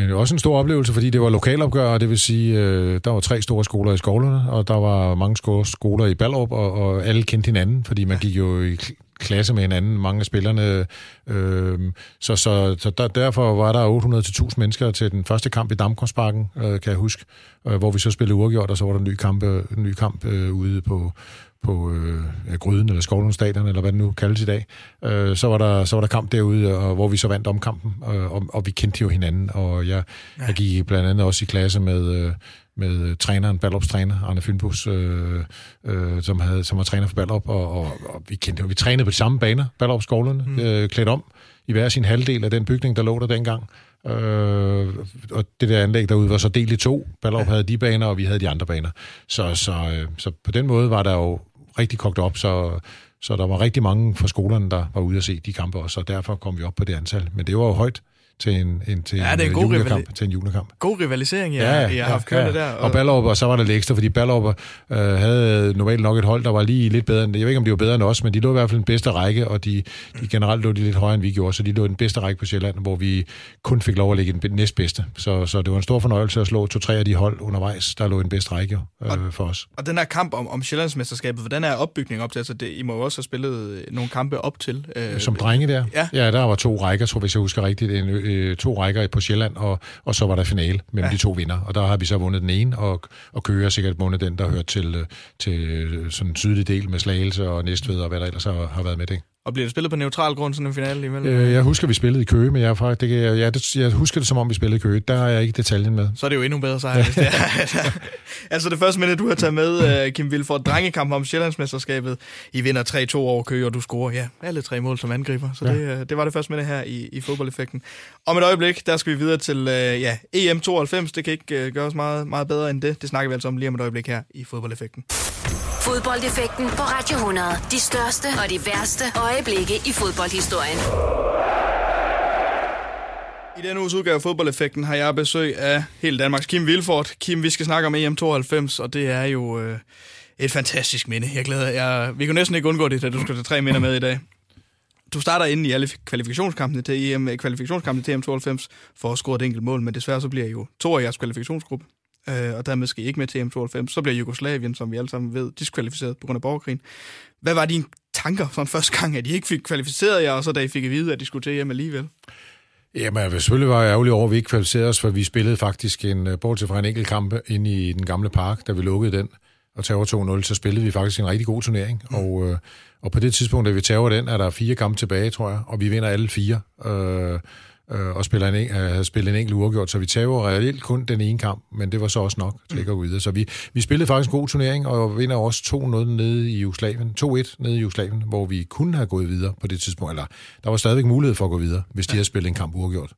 jo også en stor oplevelse, fordi det var lokalopgør, og det vil sige, øh, der var tre store skoler i skovlerne, og der var mange skoler i Ballerup, og, og alle kendte hinanden, fordi man gik jo i klasse med hinanden, mange af spillerne. Øh, så så, så der, derfor var der 800-1000 mennesker til den første kamp i Damkorsparken, øh, kan jeg huske, øh, hvor vi så spillede uafgjort, og så var der en ny kamp, øh, en ny kamp øh, ude på, på øh, Gryden eller Skovlundstadion, eller hvad det nu kaldes i dag. Øh, så, var der, så var der kamp derude, og, hvor vi så vandt om kampen, øh, og, og vi kendte jo hinanden, og jeg, ja. jeg gik blandt andet også i klasse med... Øh, med træneren, Ballops træner, Arne Fynbus, øh, øh, som, havde, som var træner for Ballop, og, og, og vi kendte vi trænede på de samme baner, Ballops skovlerne, mm. øh, klædt om i hver sin halvdel af den bygning, der lå der dengang. Øh, og det der anlæg derude var så delt i to. Ballerup ja. havde de baner, og vi havde de andre baner. Så, så, øh, så på den måde var der jo rigtig kogt op, så, så der var rigtig mange fra skolerne, der var ude at se de kampe også, og derfor kom vi op på det antal. Men det var jo højt til en, en, til Ja, det er en en god julekamp. rivali- Til en julekamp. God rivalisering, ja, ja, jeg har haft kørende der. Og Ballerup, og så var der lidt ekstra, fordi Ballerup øh, havde normalt nok et hold, der var lige lidt bedre end, jeg ved ikke, om de var bedre end os, men de lå i hvert fald den bedste række, og de, de generelt lå de lidt højere, end vi gjorde, så de lå den bedste række på Sjælland, hvor vi kun fik lov at ligge den næstbedste. Så, så det var en stor fornøjelse at slå to-tre af de hold undervejs, der lå i den bedste række øh, for os. Og den her kamp om, om Sjællandsmesterskabet, hvordan er opbygningen op til? Altså, det, I må jo også have spillet øh, nogle kampe op til. Øh, Som drenge der? Ja. ja, der var to rækker, tror jeg, hvis jeg husker rigtigt. En, øh, to rækker på Sjælland, og, og så var der finale mellem ja. de to vinder. Og der har vi så vundet den ene, og, og Køge har sikkert vundet den, der hører til, øh, til øh, sådan en sydlig del med Slagelse og Næstved og hvad der ellers har, har været med det. Og bliver det spillet på neutral grund, sådan en finale imellem? Øh, jeg husker, vi spillede i Køge, men jeg, er faktisk, det, jeg, ja, det, jeg husker det, som om vi spillede i Køge. Der har jeg ikke detaljen med. Så er det jo endnu bedre sejr, hvis det er. altså det første minde, du har taget med, uh, Kim Vilford, drengekamp om Sjællandsmesterskabet. I vinder 3-2 over Køge, og du scorer, ja, alle tre mål som angriber. Så ja. det, uh, det var det første minde her i, i fodboldeffekten. Om et øjeblik, der skal vi videre til uh, ja, EM92. Det kan ikke uh, gøres meget, meget bedre end det. Det snakker vi altså om lige om et øjeblik her i fodboldeffekten. Fodboldeffekten på Radio 100. De største og de værste øjeblikke i fodboldhistorien. I denne uges udgave af Fodboldeffekten har jeg besøg af hele Danmarks Kim Vilfort. Kim, vi skal snakke om EM92, og det er jo øh, et fantastisk minde. Jeg glæder jeg, Vi kunne næsten ikke undgå det, da du skal tage tre minder med i dag. Du starter ind i alle kvalifikationskampene til EM, øh, kvalifikationskampene til EM92 for at score et enkelt mål, men desværre så bliver I jo to af jeres kvalifikationsgruppe, øh, og dermed skal I ikke med til EM92. Så bliver Jugoslavien, som vi alle sammen ved, diskvalificeret på grund af borgerkrigen. Hvad var din tanker sådan første gang, at I ikke fik kvalificeret jer, og så da I fik at vide, at de skulle til EM alligevel? Jamen, jeg selvfølgelig var ærgerlig over, at vi ikke kvalificerede os, for vi spillede faktisk en, øh, bortset fra en enkelt kamp inde i den gamle park, da vi lukkede den og tager 2-0, så spillede vi faktisk en rigtig god turnering. Mm. Og, øh, og på det tidspunkt, da vi tager den, er der fire kampe tilbage, tror jeg, og vi vinder alle fire. Øh, øh, og spiller en, øh, spiller en enkelt uafgjort, så vi tager reelt kun den ene kamp, men det var så også nok til ikke at gå videre. Så vi, vi spillede faktisk en god turnering, og vinder også 2-0 nede i Jugoslavien, 2-1 nede i Jugoslavien, hvor vi kunne have gået videre på det tidspunkt, eller der var stadigvæk mulighed for at gå videre, hvis de havde spillet en kamp uafgjort.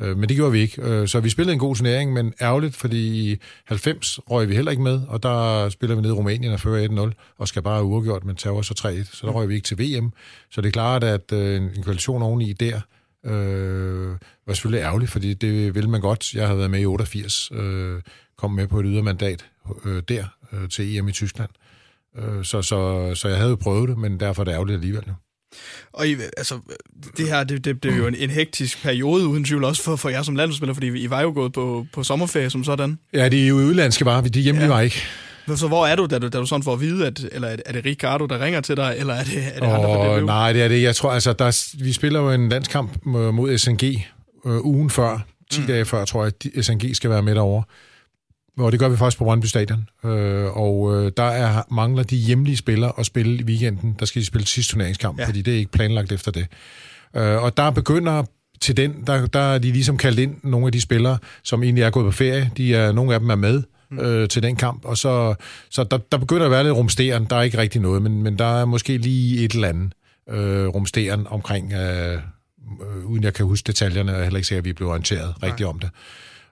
Øh, Men det gjorde vi ikke. Øh, Så vi spillede en god turnering, men ærgerligt, fordi i 90 røg vi heller ikke med, og der spiller vi ned i Rumænien og fører 1-0, og skal bare uafgjort, men tager så 3-1. Så der røg vi ikke til VM. Så det er klart, at øh, en en kvalifikation oveni der øh, var selvfølgelig ærgerligt, fordi det ville man godt. Jeg havde været med i 88, øh, kom med på et ydermandat øh, der øh, til EM i Tyskland. Øh, så, så, så jeg havde prøvet det, men derfor er det ærgerligt alligevel. Og I, altså, det her, det, det, det er jo en, en hektisk periode, uden tvivl også for, for jer som landsspiller, fordi I var jo gået på, på sommerferie som sådan. Ja, de er jo udlandske bare, de hjemlige ja. var ikke. Så hvor er du, da du, da du sådan får at vide, at, eller er det- det Ricardo, der ringer til dig, eller er det, er det andre fra DBU? nej, det er det. Jeg tror, altså, der, er- vi spiller jo en landskamp mod SNG øh, ugen før, 10 mm. dage før, tror jeg, at SNG skal være med derovre. Og det gør vi faktisk på Brøndby Stadion. Øh, og øh, der er, mangler de hjemlige spillere at spille i weekenden. Der skal de spille sidste turneringskamp, ja. fordi det er ikke planlagt efter det. Øh, og der begynder til den, der, der er de ligesom kaldt ind nogle af de spillere, som egentlig er gået på ferie. De er, nogle af dem er med øh, til den kamp, og så, så der, der begynder at være lidt rumsteren. Der er ikke rigtig noget, men, men der er måske lige et eller andet øh, rumsteren omkring, øh, øh, uden jeg kan huske detaljerne, og er heller ikke sikker, at vi blev orienteret rigtigt om det.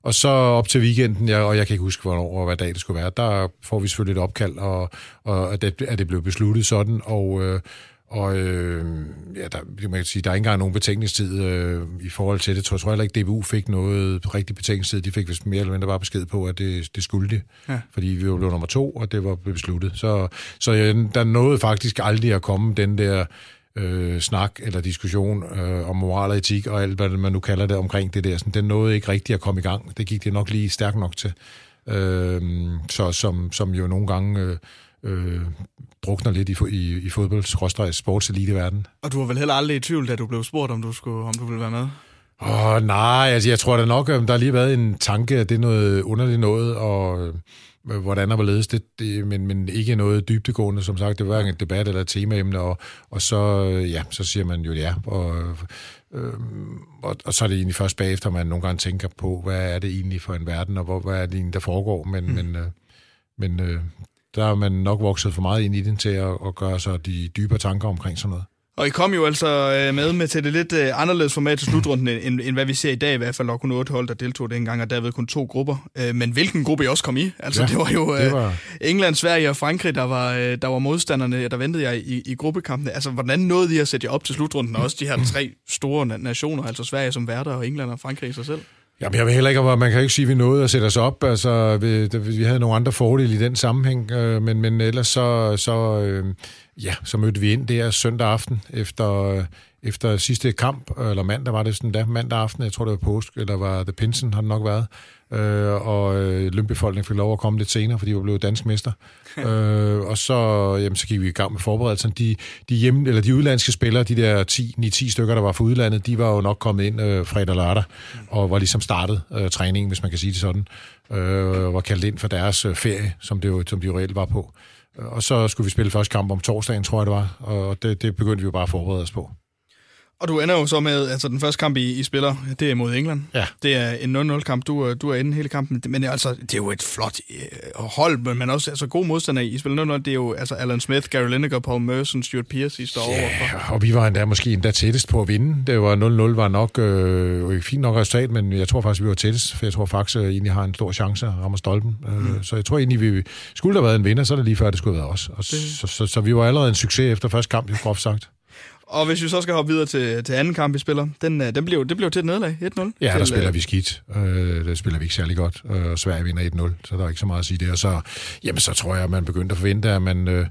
Og så op til weekenden, jeg, og jeg kan ikke huske, hvornår og hvad dag det skulle være, der får vi selvfølgelig et opkald, og, og at, det, at det blev besluttet sådan, og, øh, og øh, ja, der, man kan sige, der er ikke engang nogen betænkningstid øh, i forhold til det. Jeg tror, jeg tror heller ikke, DBU fik noget rigtig betænkningstid. De fik vist mere eller mindre bare besked på, at det, det skulle de. Ja. Fordi vi var blevet nummer to, og det var besluttet. Så, så ja, der nåede faktisk aldrig at komme den der øh, snak eller diskussion øh, om moral og etik og alt, hvad man nu kalder det omkring det der. Sådan, den nåede ikke rigtig at komme i gang. Det gik det nok lige stærkt nok til. Øh, så som, som jo nogle gange øh, øh, drukner lidt i, i, i fodbold, sportselite verden. Og du var vel heller aldrig i tvivl, da du blev spurgt, om du, skulle, om du ville være med? Åh, oh, nej, altså jeg tror da nok, at der har lige været en tanke, at det er noget underligt noget, og øh, hvordan og hvorledes det, det men, men ikke noget dybtegående, som sagt, det var hverken et debat eller et temaemne, og, og så, øh, ja, så siger man jo ja, og, øh, og, og så er det egentlig først bagefter, man nogle gange tænker på, hvad er det egentlig for en verden, og hvor, hvad er det egentlig, der foregår, men, mm. men, øh, men øh, der er man nok vokset for meget ind i den til at, at gøre sig de dybere tanker omkring sådan noget. Og I kom jo altså øh, med, med til det lidt øh, anderledes format til slutrunden, end, end hvad vi ser i dag i hvert fald. Der kun otte hold, der deltog dengang, og derved kun to grupper. Øh, men hvilken gruppe I også kom i? Altså, ja, det var jo det var... England, Sverige og Frankrig, der var, der var modstanderne, der ventede jeg i, i gruppekampene. Altså, hvordan nåede I at sætte jer op til slutrunden, og også de her tre store nationer, altså Sverige som værter, og England og Frankrig i sig selv? Jamen, jeg vil heller ikke, man kan ikke sige, at vi nåede at sætte os op. Altså, vi, vi havde nogle andre fordele i den sammenhæng, øh, men, men ellers så, så, øh, ja, så mødte vi ind der søndag aften efter, øh, efter sidste kamp, eller mandag var det sådan der, mandag aften, jeg tror det var påsk, eller var det Pinsen, har det nok været øh, og øh, lønbefolkningen fik lov at komme lidt senere, fordi vi var blevet dansk mester. øh, og så, jamen, så gik vi i gang med forberedelserne. De, de, hjemme, eller de udlandske spillere, de der 10-10 stykker, der var fra udlandet, de var jo nok kommet ind øh, fredag og lørdag, og var ligesom startet øh, træningen, hvis man kan sige det sådan, øh, var kaldt ind for deres øh, ferie, som, det jo, som de jo reelt var på. Og så skulle vi spille første kamp om torsdagen, tror jeg det var, og det, det begyndte vi jo bare at forberede os på. Og du ender jo så med, altså den første kamp, I, I spiller, det er mod England. Ja. Det er en 0-0-kamp, du, du er inde hele kampen. Men altså, det er jo et flot uh, hold, men også altså, god modstander. I spiller 0-0, det er jo altså Alan Smith, Gary Lineker, Paul Merson, Stuart Pearce, I står ja, overfor. og vi var endda måske endda tættest på at vinde. Det var 0-0 var nok øh, fint nok resultat, men jeg tror faktisk, vi var tættest, for jeg tror faktisk at egentlig har en stor chance at ramme stolpen. Øh, mm. Så jeg tror egentlig, vi skulle der have været en vinder, så er det lige før, det skulle have været os. Og det... så, så, så, vi var allerede en succes efter første kamp, groft sagt. Og hvis vi så skal hoppe videre til, til anden kamp, vi spiller, den, øh, den blev, det blev til et nederlag, 1-0. Ja, til, der spiller øh, vi skidt. Øh, der spiller vi ikke særlig godt. Øh, Sverige vinder 1-0, så der er ikke så meget at sige der. Så, jamen, så tror jeg, at man begyndte at forvente, at man... Øh,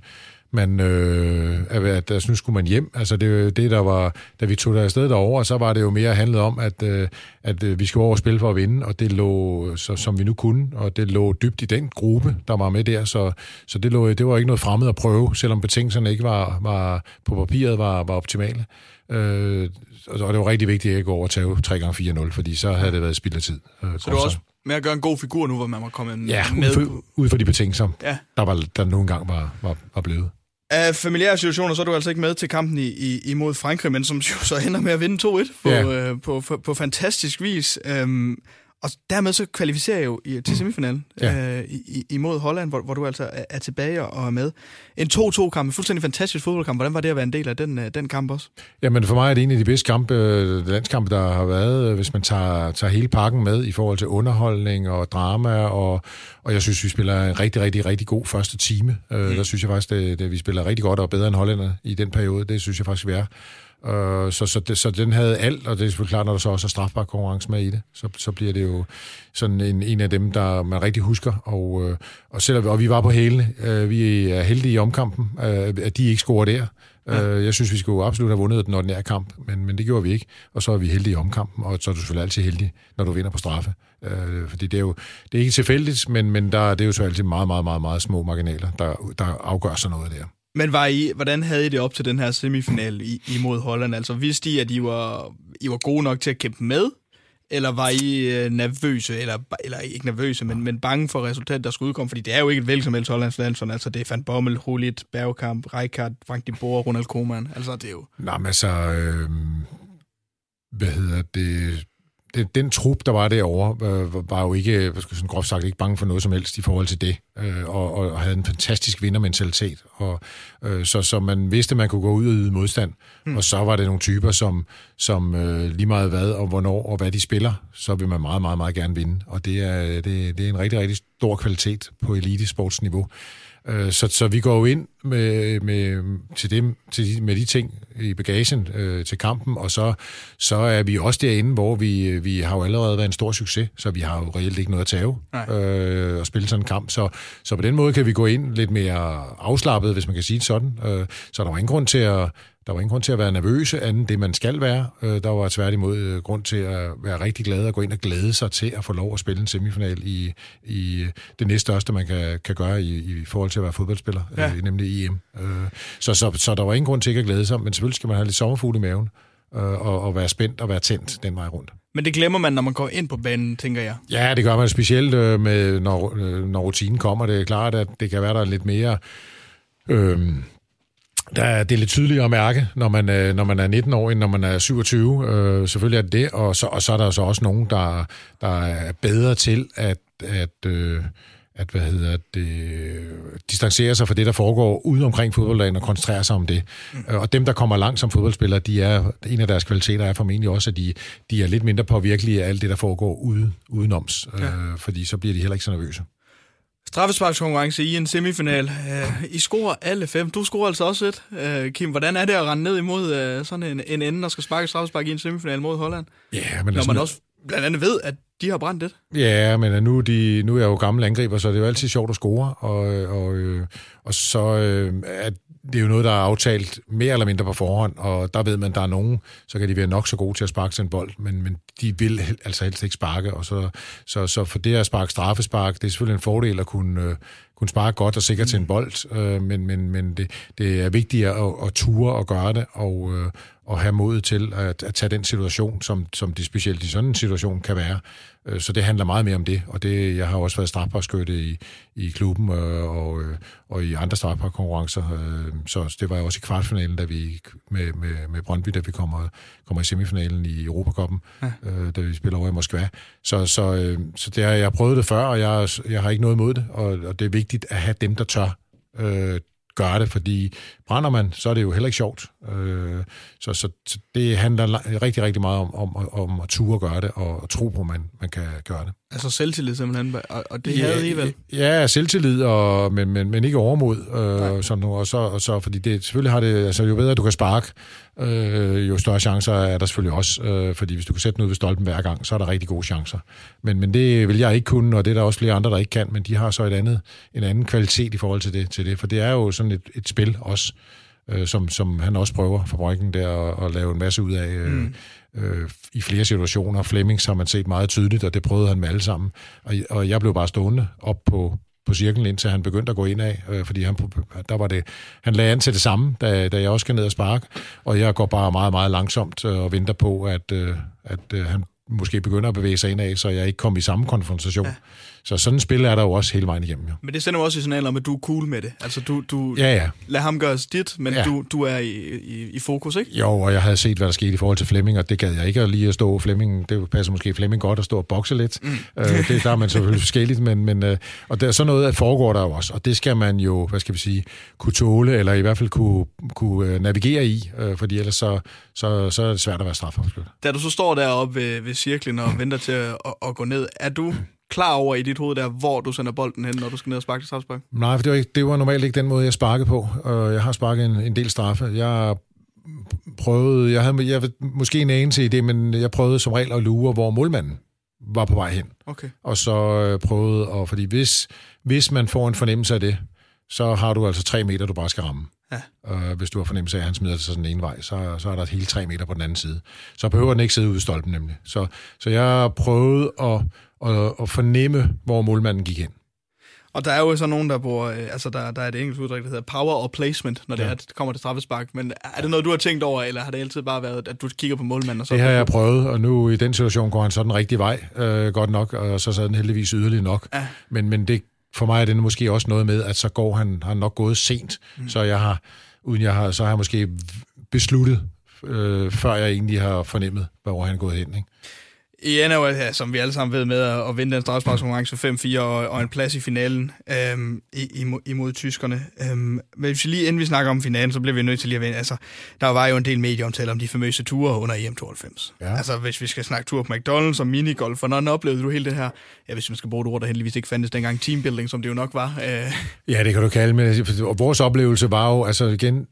man, øh, at, at nu skulle man hjem. Altså det, det der var, da vi tog der afsted derover, så var det jo mere handlet om, at, øh, at øh, vi skulle over og spille for at vinde, og det lå, så, som vi nu kunne, og det lå dybt i den gruppe, der var med der, så, så det, lå, det var ikke noget fremmed at prøve, selvom betingelserne ikke var, var på papiret var, var optimale. Øh, og det var rigtig vigtigt at ikke gå over og tage 3 gange 4-0, fordi så havde det været spild af tid. Øh, så det var også med at gøre en god figur nu, hvor man var kommet ja, med? Ud, ud for de betingelser, ja. der, var, der nogle gange var, var, var blevet. Af familiære situationer, så er du altså ikke med til kampen i, i, imod Frankrig, men som jo så ender med at vinde 2-1 på, ja. øh, på, på, på fantastisk vis. Øhm, og dermed så kvalificerer jeg jo i, til semifinalen ja. øh, i, imod Holland, hvor, hvor du altså er, er tilbage og er med. En 2-2-kamp, en fuldstændig fantastisk fodboldkamp. Hvordan var det at være en del af den, øh, den kamp også? Jamen for mig er det en af de bedste kampe, øh, landskampe, der har været, øh, hvis man tager, tager hele pakken med i forhold til underholdning og drama. Og, og jeg synes, vi spiller en rigtig, rigtig, rigtig god første time. Mm. Der synes jeg faktisk, at, vi spiller rigtig godt og bedre end hollænder i den periode. Det synes jeg faktisk, vi er. Øh, så, så, det, så den havde alt, og det er selvfølgelig klart, når der så også er strafbar konkurrence med i det, så, så bliver det jo sådan en, en af dem, der man rigtig husker. Og, øh, og, selvom, og vi var på hælene. Øh, vi er heldige i omkampen, øh, at de ikke scorer der. Ja. Jeg synes, vi skulle absolut have vundet den ordinære kamp, men, men det gjorde vi ikke. Og så er vi heldige i omkampen, og så er du selvfølgelig altid heldig, når du vinder på straffe. Øh, fordi det er jo det er ikke tilfældigt, men, men der, det er jo så altid meget, meget, meget, meget små marginaler, der, der afgør sådan noget der. Men var I, hvordan havde I det op til den her semifinal i, imod Holland? Altså vidste I, at I var, I var gode nok til at kæmpe med? Eller var I øh, nervøse, eller, eller ikke nervøse, men, men bange for resultatet, der skulle udkomme? Fordi det er jo ikke et hvilket som helst Hollands landshold. Altså det er Van Bommel, Hulit, Bergkamp, Rijkaard, Frank de Boer, Ronald Koeman. Altså det er jo... Nej, men altså... Øh, hvad hedder det den, den trup, der var derovre, øh, var jo ikke, hvad skal sådan groft sagt, ikke bange for noget som helst i forhold til det, øh, og, og havde en fantastisk vindermentalitet. Og, øh, så, så man vidste, at man kunne gå ud og yde modstand, mm. og så var det nogle typer, som, som øh, lige meget hvad og hvornår og hvad de spiller, så vil man meget, meget, meget gerne vinde. Og det er, det, det er en rigtig, rigtig stor kvalitet på elitesportsniveau. Øh, så, så vi går jo ind med, med, til dem, til de, med de ting i bagagen øh, til kampen, og så, så er vi også derinde, hvor vi, vi har jo allerede været en stor succes, så vi har jo reelt ikke noget at tage øh, og spille sådan en kamp. Så, så på den måde kan vi gå ind lidt mere afslappet, hvis man kan sige det sådan. Øh, så der var ingen grund til at der var ingen grund til at være nervøse, anden det, man skal være. Øh, der var tværtimod øh, grund til at være rigtig glad og gå ind og glæde sig til at få lov at spille en semifinal i, i det næststørste, man kan, kan gøre i, i forhold til at være fodboldspiller, ja. øh, nemlig EM. Øh, så, så, så der var ingen grund til ikke at glæde sig, men selvfølgelig skal man have lidt sommerfugle i maven øh, og, og være spændt og være tændt den vej rundt. Men det glemmer man, når man går ind på banen, tænker jeg. Ja, det gør man specielt, øh, med, når, øh, når rutinen kommer. Det er klart, at det kan være, der er lidt mere... Øh, der er, det er lidt tydeligere at mærke, når man, øh, når man er 19 år, end når man er 27. Øh, selvfølgelig er det det, og så, og så er der så også nogen, der, der er bedre til at, at, øh, at hvad hedder det, distancere sig fra det, der foregår ude omkring fodbolddagen og koncentrere sig om det. Mm. Og dem, der kommer langt som fodboldspillere, de er, en af deres kvaliteter er formentlig også, at de, de er lidt mindre påvirkelige af alt det, der foregår ude, udenoms, ja. øh, fordi så bliver de heller ikke så nervøse. Straffesparkskonkurrence i en semifinal. Uh, I scorer alle fem. Du scorer altså også et. Uh, Kim, hvordan er det at rende ned imod uh, sådan en, en ende, der skal sparke straffespark i en semifinal mod Holland? Ja, men Når man også blandt andet ved, at de har brændt det. Ja, men nu, de, nu er jeg jo gammel angriber, så det er jo altid sjovt at score, og, og, øh, og så øh, at det er jo noget, der er aftalt mere eller mindre på forhånd, og der ved man, at der er nogen, så kan de være nok så gode til at sparke til en bold, men, men de vil altså helst ikke sparke, og så, så, så for det at sparke straffespark, det er selvfølgelig en fordel at kunne, kunne sparke godt og sikkert til en bold, øh, men, men, men det, det er vigtigt at, at ture og gøre det, og, øh, og have mod til at, at tage den situation, som, som det specielt i sådan en situation kan være. Øh, så det handler meget mere om det, og det, jeg har også været strafbarskytte i, i klubben øh, og, øh, og i andre strafbarkonkurrencer, så det var også i kvartfinalen, da vi med, med, med Brøndby, da vi kommer, kommer i semifinalen i Europacupen, ja. da vi spiller over i Moskva. Så, så, så det har jeg prøvet det før, og jeg, jeg har ikke noget imod det, og, og det er vigtigt at have dem, der tør øh, gøre det, fordi brænder man, så er det jo heller ikke sjovt. Øh, så, så, så det handler rigtig, rigtig meget om, om, om at ture gøre det, og tro på, at man, man kan gøre det. Altså selvtillid simpelthen, og, og det ja, havde I vel? Ja, selvtillid, og, men, men, men ikke overmod. Øh, sådan noget, og, så, og så, fordi det, selvfølgelig har det, altså jo bedre du kan sparke, øh, jo større chancer er der selvfølgelig også, øh, fordi hvis du kan sætte ud ved stolpen hver gang, så er der rigtig gode chancer. Men, men det vil jeg ikke kunne, og det er der også flere andre, der ikke kan, men de har så et andet, en anden kvalitet i forhold til det, til det for det er jo sådan et, et spil også, øh, som, som han også prøver, fabrikken der, at, at lave en masse ud af øh, mm øh, i flere situationer. Flemmings har man set meget tydeligt, og det prøvede han med alle sammen. Og, og jeg blev bare stående op på, på cirklen, indtil han begyndte at gå ind af, øh, fordi han, der var det, han lagde an til det samme, da, da jeg også skal ned og sparke, og jeg går bare meget, meget langsomt øh, og venter på, at, øh, at øh, han måske begynder at bevæge sig ind af, så jeg ikke kommer i samme konfrontation. Ja. Så sådan et spil er der jo også hele vejen igennem. Jo. Men det sender jo også i signaler om, at du er cool med det. Altså, du, du ja, ja. lader ham gøre dit, men ja. du, du er i, i, i fokus, ikke? Jo, og jeg havde set, hvad der skete i forhold til Flemming, og det gad jeg ikke at lige at stå Flemming. Det passer måske Flemming godt at stå og bokse lidt. Mm. Øh, det, der er man selvfølgelig forskelligt, men, men øh, og der, sådan noget foregår der jo også, og det skal man jo, hvad skal vi sige, kunne tåle, eller i hvert fald kunne, kunne øh, navigere i, øh, fordi ellers så, så, så er det svært at være strafafsluttet. Da du så står deroppe ved, ved cirklen og venter til at, at, at gå ned, er du klar over i dit hoved der, hvor du sender bolden hen, når du skal ned og sparke til strafspark? Nej, for det var, ikke, det var normalt ikke den måde, jeg sparkede på. Jeg har sparket en, en del straffe. Jeg prøvede, jeg havde jeg, måske en anelse i det, men jeg prøvede som regel at lure, hvor målmanden var på vej hen. Okay. Og så øh, prøvede, og fordi hvis, hvis man får en fornemmelse af det, så har du altså tre meter, du bare skal ramme. Ja. Og hvis du har fornemmelse af, at han smider sig sådan en vej, så, så er der et hele tre meter på den anden side. Så behøver den ikke sidde ude i stolpen nemlig. Så, så jeg prøvede at og, og fornemme, hvor målmanden gik hen. Og der er jo så nogen, der bruger, øh, altså der, der er et engelsk udtryk, der hedder power or placement, når det, ja. er, det kommer til straffespark. Men er det noget, du har tænkt over, eller har det altid bare været, at du kigger på målmanden? Og så det har jeg prøvet, og nu i den situation går han så den rigtige vej, øh, godt nok, og så sad den heldigvis yderligt nok. Ja. Men, men det, for mig er det måske også noget med, at så går han, han nok gået sent, mm. så jeg har, uden jeg har, så har jeg måske besluttet, øh, før jeg egentlig har fornemmet, hvor han er gået hen. Ikke? I ender jo, ja, som vi alle sammen ved, med at, at vinde den strafsparkskonkurrence 5-4 og, og en plads i finalen øhm, imod, imod tyskerne. Øhm, men hvis vi lige inden vi snakker om finalen, så bliver vi nødt til lige at vinde. Altså, der var jo en del medieomtale om de famøse ture under EM92. Ja. Altså, hvis vi skal snakke tur på McDonald's og minigolf, hvordan oplevede du hele det her? Ja, hvis man skal bruge det ord, der heldigvis ikke fandtes dengang teambuilding, som det jo nok var. Øh. Ja, det kan du kalde, men vores oplevelse var jo, altså igen,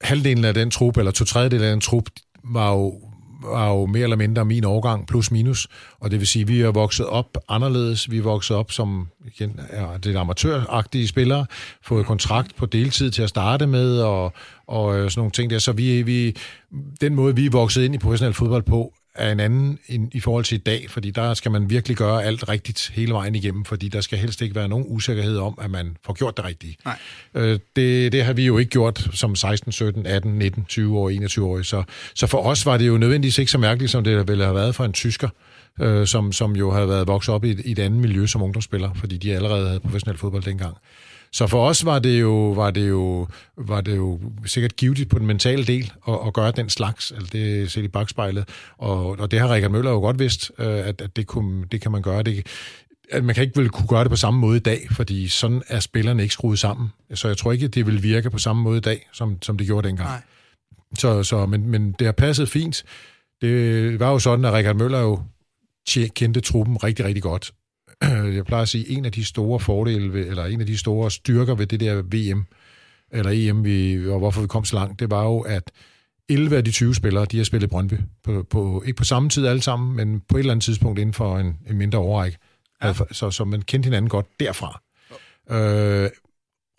halvdelen af den trup, eller to tredjedel af den trup, var jo var jo mere eller mindre min årgang, plus minus. Og det vil sige, at vi er vokset op anderledes. Vi er vokset op som igen, er det amatøragtige spillere, fået kontrakt på deltid til at starte med, og, og øh, sådan nogle ting der. Så vi, vi, den måde, vi er vokset ind i professionel fodbold på, er en anden end i forhold til i dag, fordi der skal man virkelig gøre alt rigtigt hele vejen igennem, fordi der skal helst ikke være nogen usikkerhed om, at man får gjort det rigtige. Nej. Øh, det, det har vi jo ikke gjort som 16, 17, 18, 19, 20 år, 21 år. Så, så for os var det jo nødvendigvis ikke så mærkeligt, som det ville have været for en tysker, øh, som, som jo havde været vokset op i et, i et andet miljø som ungdomsspiller, fordi de allerede havde professionel fodbold dengang. Så for os var det jo, var det jo, var det jo sikkert givet på den mentale del at, at gøre den slags, altså det set i bagspejlet. Og, og det har Rikard Møller jo godt vidst, øh, at, at det, kunne, det kan man gøre. Det, at man kan ikke vel kunne gøre det på samme måde i dag, fordi sådan er spillerne ikke skruet sammen. Så jeg tror ikke, det vil virke på samme måde i dag, som, som det gjorde dengang. Nej. Så, så, men, men det har passet fint. Det var jo sådan, at Richard Møller jo kendte truppen rigtig, rigtig godt. Jeg plejer at sige, en af de store fordele, ved, eller en af de store styrker ved det der VM, eller EM, vi, og hvorfor vi kom så langt, det var jo, at 11 af de 20 spillere, de har spillet Brøndby. På, på, ikke på samme tid alle sammen, men på et eller andet tidspunkt inden for en, en mindre overrække. Ja. Så, så man kendte hinanden godt derfra. Ja. Øh,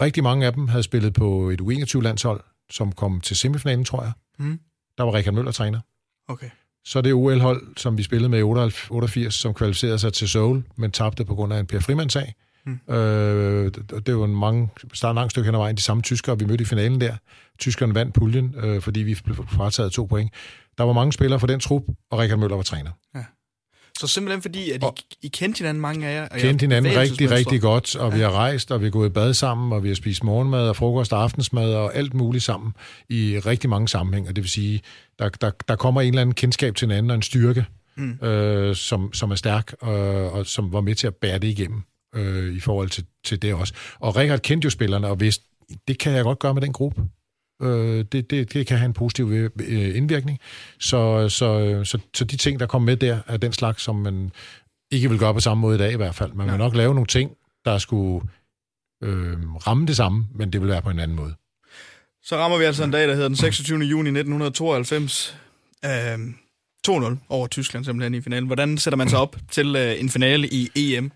rigtig mange af dem havde spillet på et U21-landshold, som kom til semifinalen, tror jeg. Mm. Der var Richard Møller træner. Okay. Så er det OL-hold, som vi spillede med i 88, som kvalificerede sig til Seoul, men tabte på grund af en Per Frimand-sag. Mm. Øh, det var en mange, der en lang stykke hen ad vejen, de samme tyskere, vi mødte i finalen der. Tyskerne vandt puljen, øh, fordi vi blev frataget to point. Der var mange spillere for den trup, og Richard Møller var træner. Ja. Så simpelthen fordi, at I, I kendte hinanden, mange af jer? Og kendte hinanden rigtig, rigtig godt, og ja. vi har rejst, og vi har gået i bad sammen, og vi har spist morgenmad og frokost og aftensmad og alt muligt sammen i rigtig mange sammenhænge. Det vil sige, der, der, der kommer en eller anden kendskab til hinanden og en styrke, mm. øh, som, som er stærk, og, og som var med til at bære det igennem øh, i forhold til, til det også. Og Richard kendte jo spillerne, og vidste, det kan jeg godt gøre med den gruppe. Øh, det, det, det kan have en positiv øh, indvirkning. Så, så, så, så de ting, der kommer med der, er den slags, som man ikke vil gøre på samme måde i dag i hvert fald. Man vil nok lave nogle ting, der skulle øh, ramme det samme, men det vil være på en anden måde. Så rammer vi altså en dag, der hedder den 26. juni 1992. Øh, 2-0 over Tyskland simpelthen i finalen. Hvordan sætter man sig op til øh, en finale i EM?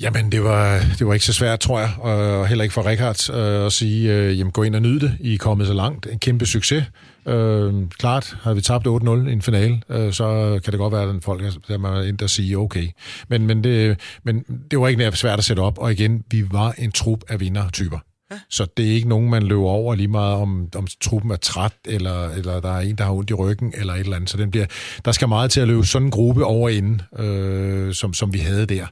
Jamen, det var, det var ikke så svært, tror jeg, og heller ikke for Richard øh, at sige, øh, jamen, gå ind og nyde det. I er kommet så langt. En kæmpe succes. Øh, klart, har vi tabt 8-0 i en finale, øh, så kan det godt være, at folk der man ind og sige, okay. Men, men, det, men det var ikke svært at sætte op, og igen, vi var en trup af vindertyper. Ja. Så det er ikke nogen, man løber over lige meget, om, om truppen er træt, eller, eller der er en, der har ondt i ryggen, eller et eller andet. Så den bliver, der skal meget til at løbe sådan en gruppe over inden, øh, som, som vi havde der.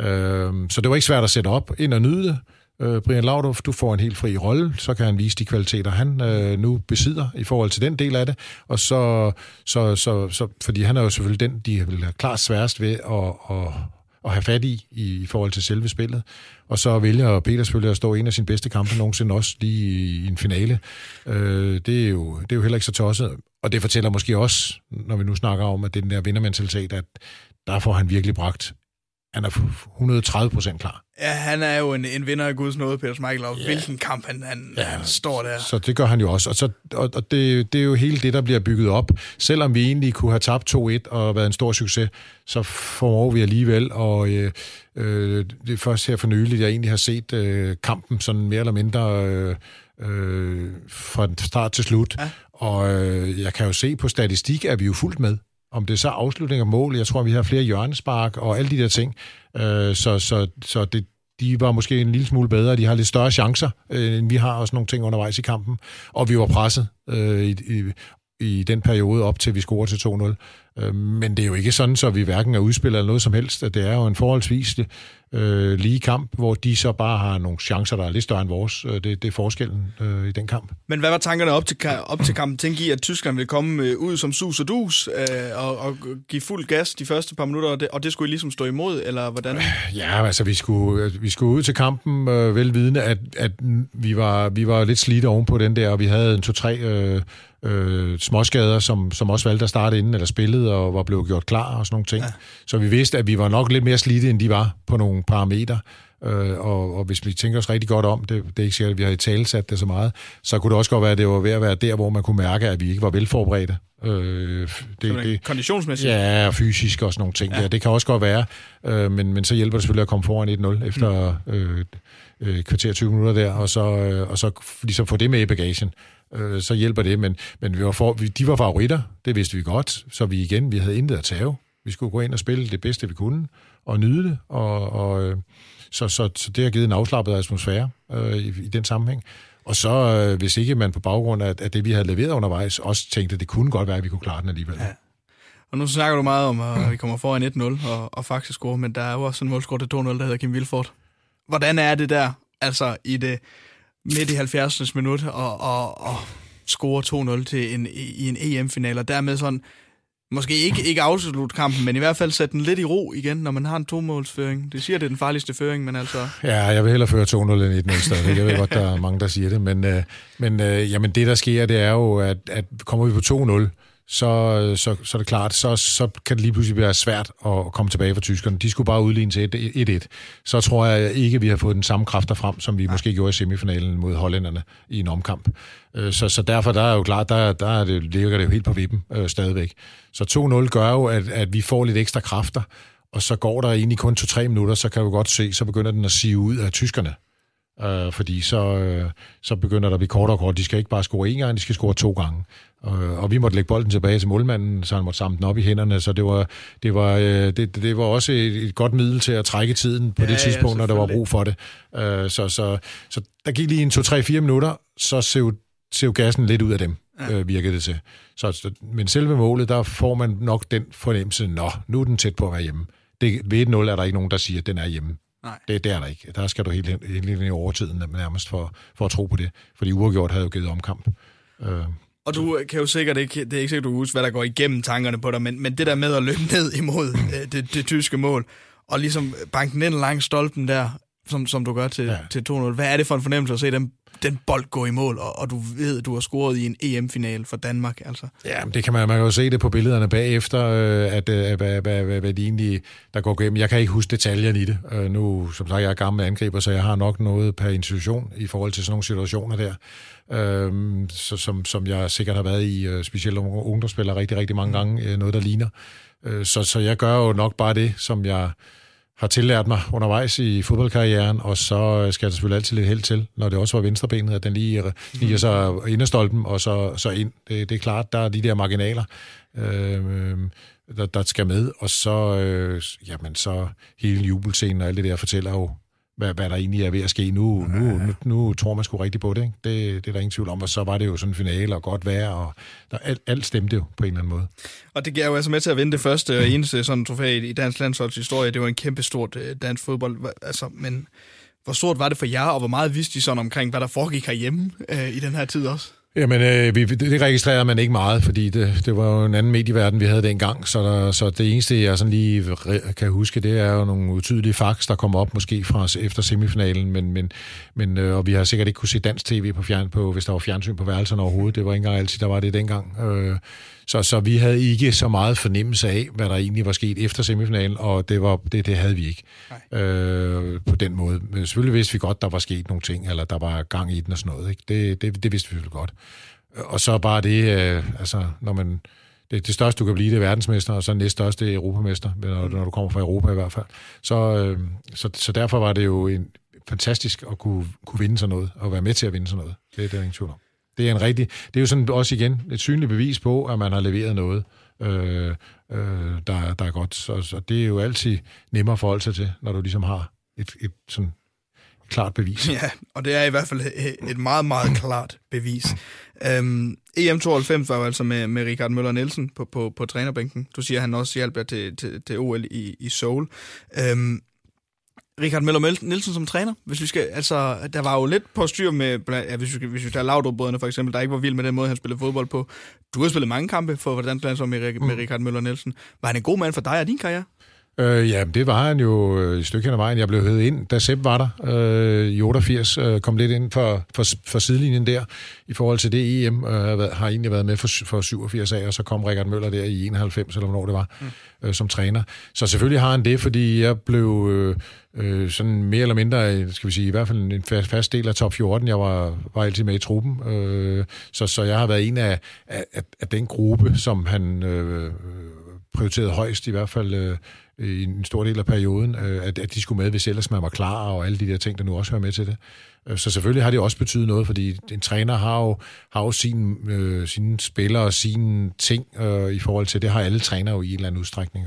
Øh, så det var ikke svært at sætte op, ind og nyde det. Øh, Brian Laudrup, du får en helt fri rolle, så kan han vise de kvaliteter, han øh, nu besidder i forhold til den del af det. Og så, så, så, så fordi han er jo selvfølgelig den, de vil have klart sværest ved at, at, at have fat i, i, i forhold til selve spillet. Og så vælger Peter selvfølgelig at stå en af sine bedste kampe nogensinde også lige i, i en finale. Øh, det, er jo, det er jo heller ikke så tosset. Og det fortæller måske også, når vi nu snakker om, at det er den der vindermentalitet, at der får han virkelig bragt han er 130 procent klar. Ja, han er jo en, en vinder af Guds nåde, Peter Schmeichel, og ja. hvilken kamp han, han, ja. han står der. Så det gør han jo også, og, så, og, og det, det er jo hele det, der bliver bygget op. Selvom vi egentlig kunne have tabt 2-1 og været en stor succes, så formår vi alligevel, og øh, øh, det er først her for nyligt, jeg egentlig har set øh, kampen sådan mere eller mindre øh, øh, fra start til slut. Ja. Og øh, jeg kan jo se på statistik, at vi jo fuldt med om det er så afslutning og mål, jeg tror, vi har flere hjørnespark og alle de der ting. Øh, så så, så det, de var måske en lille smule bedre. De har lidt større chancer, øh, end vi har også nogle ting undervejs i kampen. Og vi var presset øh, i, i, i den periode op til, vi scorer til 2-0. Øh, men det er jo ikke sådan, så vi hverken er udspillet eller noget som helst. Det er jo en forholdsvis øh, lige kamp, hvor de så bare har nogle chancer, der er lidt større end vores. Øh, det, det er forskellen øh, i den kamp. Men hvad var tankerne op til, op til kampen? Tænk I, at Tyskland ville komme øh, ud som sus og dus øh, og, og give fuld gas de første par minutter, og det, og det skulle I ligesom stå imod, eller hvordan? Ja, altså vi skulle, vi skulle ud til kampen øh, velvidende, at, at vi, var, vi var lidt slidte ovenpå den der, og vi havde en to-tre... Øh, øh, småskader, som, som også valgte at starte inden, eller spillede og var blevet gjort klar og sådan nogle ting. Ja. Så vi vidste, at vi var nok lidt mere slidte, end de var på nogle parametre. Øh, og, og hvis vi tænker os rigtig godt om, det, det er ikke sikkert, at vi har i tale sat det så meget, så kunne det også godt være, at det var ved at være der, hvor man kunne mærke, at vi ikke var velforberedte. Øh, det, det, konditionsmæssigt? Ja, og fysisk og sådan nogle ting. Ja. Ja, det kan også godt være, øh, men, men så hjælper det selvfølgelig at komme foran 1-0 efter mm. øh, øh, kvarter 20 minutter der, og så, øh, og så ligesom få det med i bagagen øh, så hjælper det. Men, men vi var for, vi, de var favoritter, det vidste vi godt, så vi igen, vi havde intet at tage. Vi skulle gå ind og spille det bedste, vi kunne, og nyde det, og, og øh, så, så, så det har givet en afslappet atmosfære øh, i, i den sammenhæng. Og så, øh, hvis ikke man på baggrund af, af det, vi havde leveret undervejs, også tænkte, at det kunne godt være, at vi kunne klare den alligevel. Ja. Og nu snakker du meget om, at vi kommer foran 1-0 og, og faktisk score, men der er jo også en målscore til 2-0, der hedder Kim Vilfort. Hvordan er det der, altså i det midt i 70. minut og, og, og score 2-0 til en, i en EM-finale, og dermed sådan Måske ikke, ikke afslutte kampen, men i hvert fald sætte den lidt i ro igen, når man har en to-målsføring. Det siger, det er den farligste føring, men altså... Ja, jeg vil hellere føre 2-0 end 1-0 stadigvæk. Jeg ved godt, der er mange, der siger det. Men, øh, men øh, jamen, det, der sker, det er jo, at, at kommer vi på 2-0, så, så, så er det klart, så, så kan det lige pludselig være svært at komme tilbage for tyskerne. De skulle bare udligne til 1-1. Så tror jeg ikke, vi har fået den samme kræfter frem, som vi ja. måske gjorde i semifinalen mod hollænderne i en omkamp. Øh, så, så derfor der er jo klart, der, der er det, ligger det jo helt på vippen øh, stadigvæk. Så 2-0 gør jo, at, at vi får lidt ekstra kræfter, og så går der egentlig kun 2-3 minutter, så kan vi godt se, så begynder den at sige ud af tyskerne. Øh, fordi så, øh, så begynder der at blive kortere og kort. De skal ikke bare score én gang, de skal score to gange. Og, og vi måtte lægge bolden tilbage til målmanden, så han måtte samle den op i hænderne, så det var, det var, øh, det, det var også et, et godt middel til at trække tiden på ja, det tidspunkt, ja, når der var brug for det. Øh, så, så, så der gik lige en 2-3-4 minutter, så sev, sev gassen lidt ud af dem, øh, virkede det til. Så, men selve målet, der får man nok den fornemmelse, nå, nu er den tæt på at være hjemme. Det, ved 1-0 er der ikke nogen, der siger, at den er hjemme. Nej. Det, det er der ikke. Der skal du helt, helt, helt i overtiden nærmest for, for at tro på det. Fordi uafgjort havde jo givet omkamp. Øh. Og du kan jo sikkert ikke, det er ikke sikkert, du husker, hvad der går igennem tankerne på dig, men, men det der med at løbe ned imod øh, det, det tyske mål, og ligesom banke den ind langs stolpen der, som, som du gør til, ja. til 2-0. Hvad er det for en fornemmelse at se den, den bold gå i mål, og, og du ved, at du har scoret i en EM-final for Danmark? Altså. Ja, det kan man, man kan jo se det på billederne bagefter, øh, at, at hvad, hvad, hvad, hvad det egentlig der går gennem. Jeg kan ikke huske detaljerne i det. Øh, nu, som sagt, jeg er gammel angriber, så jeg har nok noget per institution i forhold til sådan nogle situationer der. Øh, så, som, som jeg sikkert har været i, øh, specielt ungdomsspillere rigtig, rigtig mange gange, øh, noget der ligner. Øh, så, så jeg gør jo nok bare det, som jeg har tillært mig undervejs i fodboldkarrieren, og så skal der selvfølgelig altid lidt held til, når det også var venstrebenet, at den lige sniger sig ind stolpen, og så, så ind. Det, det er klart, der er de der marginaler, øh, der, der skal med, og så, øh, jamen, så hele jubelscenen og alt det der fortæller jo hvad, hvad der egentlig er ved at ske. Nu, nu, nu, nu tror man sgu rigtig på det, ikke? Det, det er der ingen tvivl om. Og så var det jo sådan en finale og godt vejr, og der, alt, alt stemte jo på en eller anden måde. Og det gav jo altså med til at vinde det første og eneste sådan trofæ i dansk landsholds historie. Det var en kæmpe stort øh, dansk fodbold. Altså, men hvor stort var det for jer, og hvor meget vidste I sådan omkring, hvad der foregik herhjemme øh, i den her tid også? Jamen, øh, vi, det registrerede man ikke meget, fordi det, det var jo en anden medieverden, vi havde dengang, så, der, så det eneste, jeg sådan lige kan huske, det er jo nogle utydelige fax, der kom op måske fra efter semifinalen, men, men, men øh, og vi har sikkert ikke kunne se dansk tv på, fjern, på hvis der var fjernsyn på værelserne overhovedet. Det var ikke engang altid, der var det dengang. Øh, så, så vi havde ikke så meget fornemmelse af, hvad der egentlig var sket efter semifinalen, og det, var, det, det havde vi ikke øh, på den måde. Men selvfølgelig vidste vi godt, der var sket nogle ting, eller der var gang i den og sådan noget. Ikke? Det, det, det vidste vi selvfølgelig godt. Og så bare det, øh, altså, når man... Det, det største, du kan blive, det er verdensmester, og så næststørste europamester, når, når du kommer fra Europa i hvert fald. Så, øh, så, så derfor var det jo en, fantastisk at kunne, kunne vinde sådan noget, og være med til at vinde sådan noget. Det er der ingen tvivl om. Det er en rigtig, det er jo sådan også igen et synligt bevis på, at man har leveret noget, øh, øh, der, der er godt. Så, så det er jo altid nemmere at forholde sig til, når du ligesom har et, et sådan klart bevis. Ja, og det er i hvert fald et meget, meget klart bevis. Øhm, EM92 var jo altså med, med Richard Møller Nielsen på, på, på trænerbænken. Du siger, at han også hjalp til, til, til OL i, i Seoul. Øhm, Richard Møller Nielsen som træner. Hvis vi skal, altså, der var jo lidt på styr med, ja, hvis vi, hvis vi tager laudrup for eksempel, der ikke var vild med den måde, han spillede fodbold på. Du har spillet mange kampe for hvordan landshold med, med mm. Richard Møller Nielsen. Var han en god mand for dig og din karriere? Øh, ja, det var han jo øh, et stykke hen ad vejen. Jeg blev hævet ind, da Sepp var der øh, i 88, øh, kom lidt ind for, for, for sidelinjen der i forhold til det EM. Øh, har egentlig været med for, for 87 af, og så kom Richard Møller der i 91, eller hvornår det var, mm. øh, som træner. Så selvfølgelig har han det, fordi jeg blev øh, øh, sådan mere eller mindre, skal vi sige, i hvert fald en fast, fast del af top 14. Jeg var, var altid med i truppen, øh, så, så jeg har været en af, af, af den gruppe, som han øh, prioriterede højst, i hvert fald øh, i en stor del af perioden, øh, at, at de skulle med, hvis ellers man var klar, og alle de der ting, der nu også hører med til det. Øh, så selvfølgelig har det også betydet noget, fordi en træner har jo, har jo sin, øh, sine spillere og sine ting øh, i forhold til, det har alle trænere jo i en eller anden udstrækning.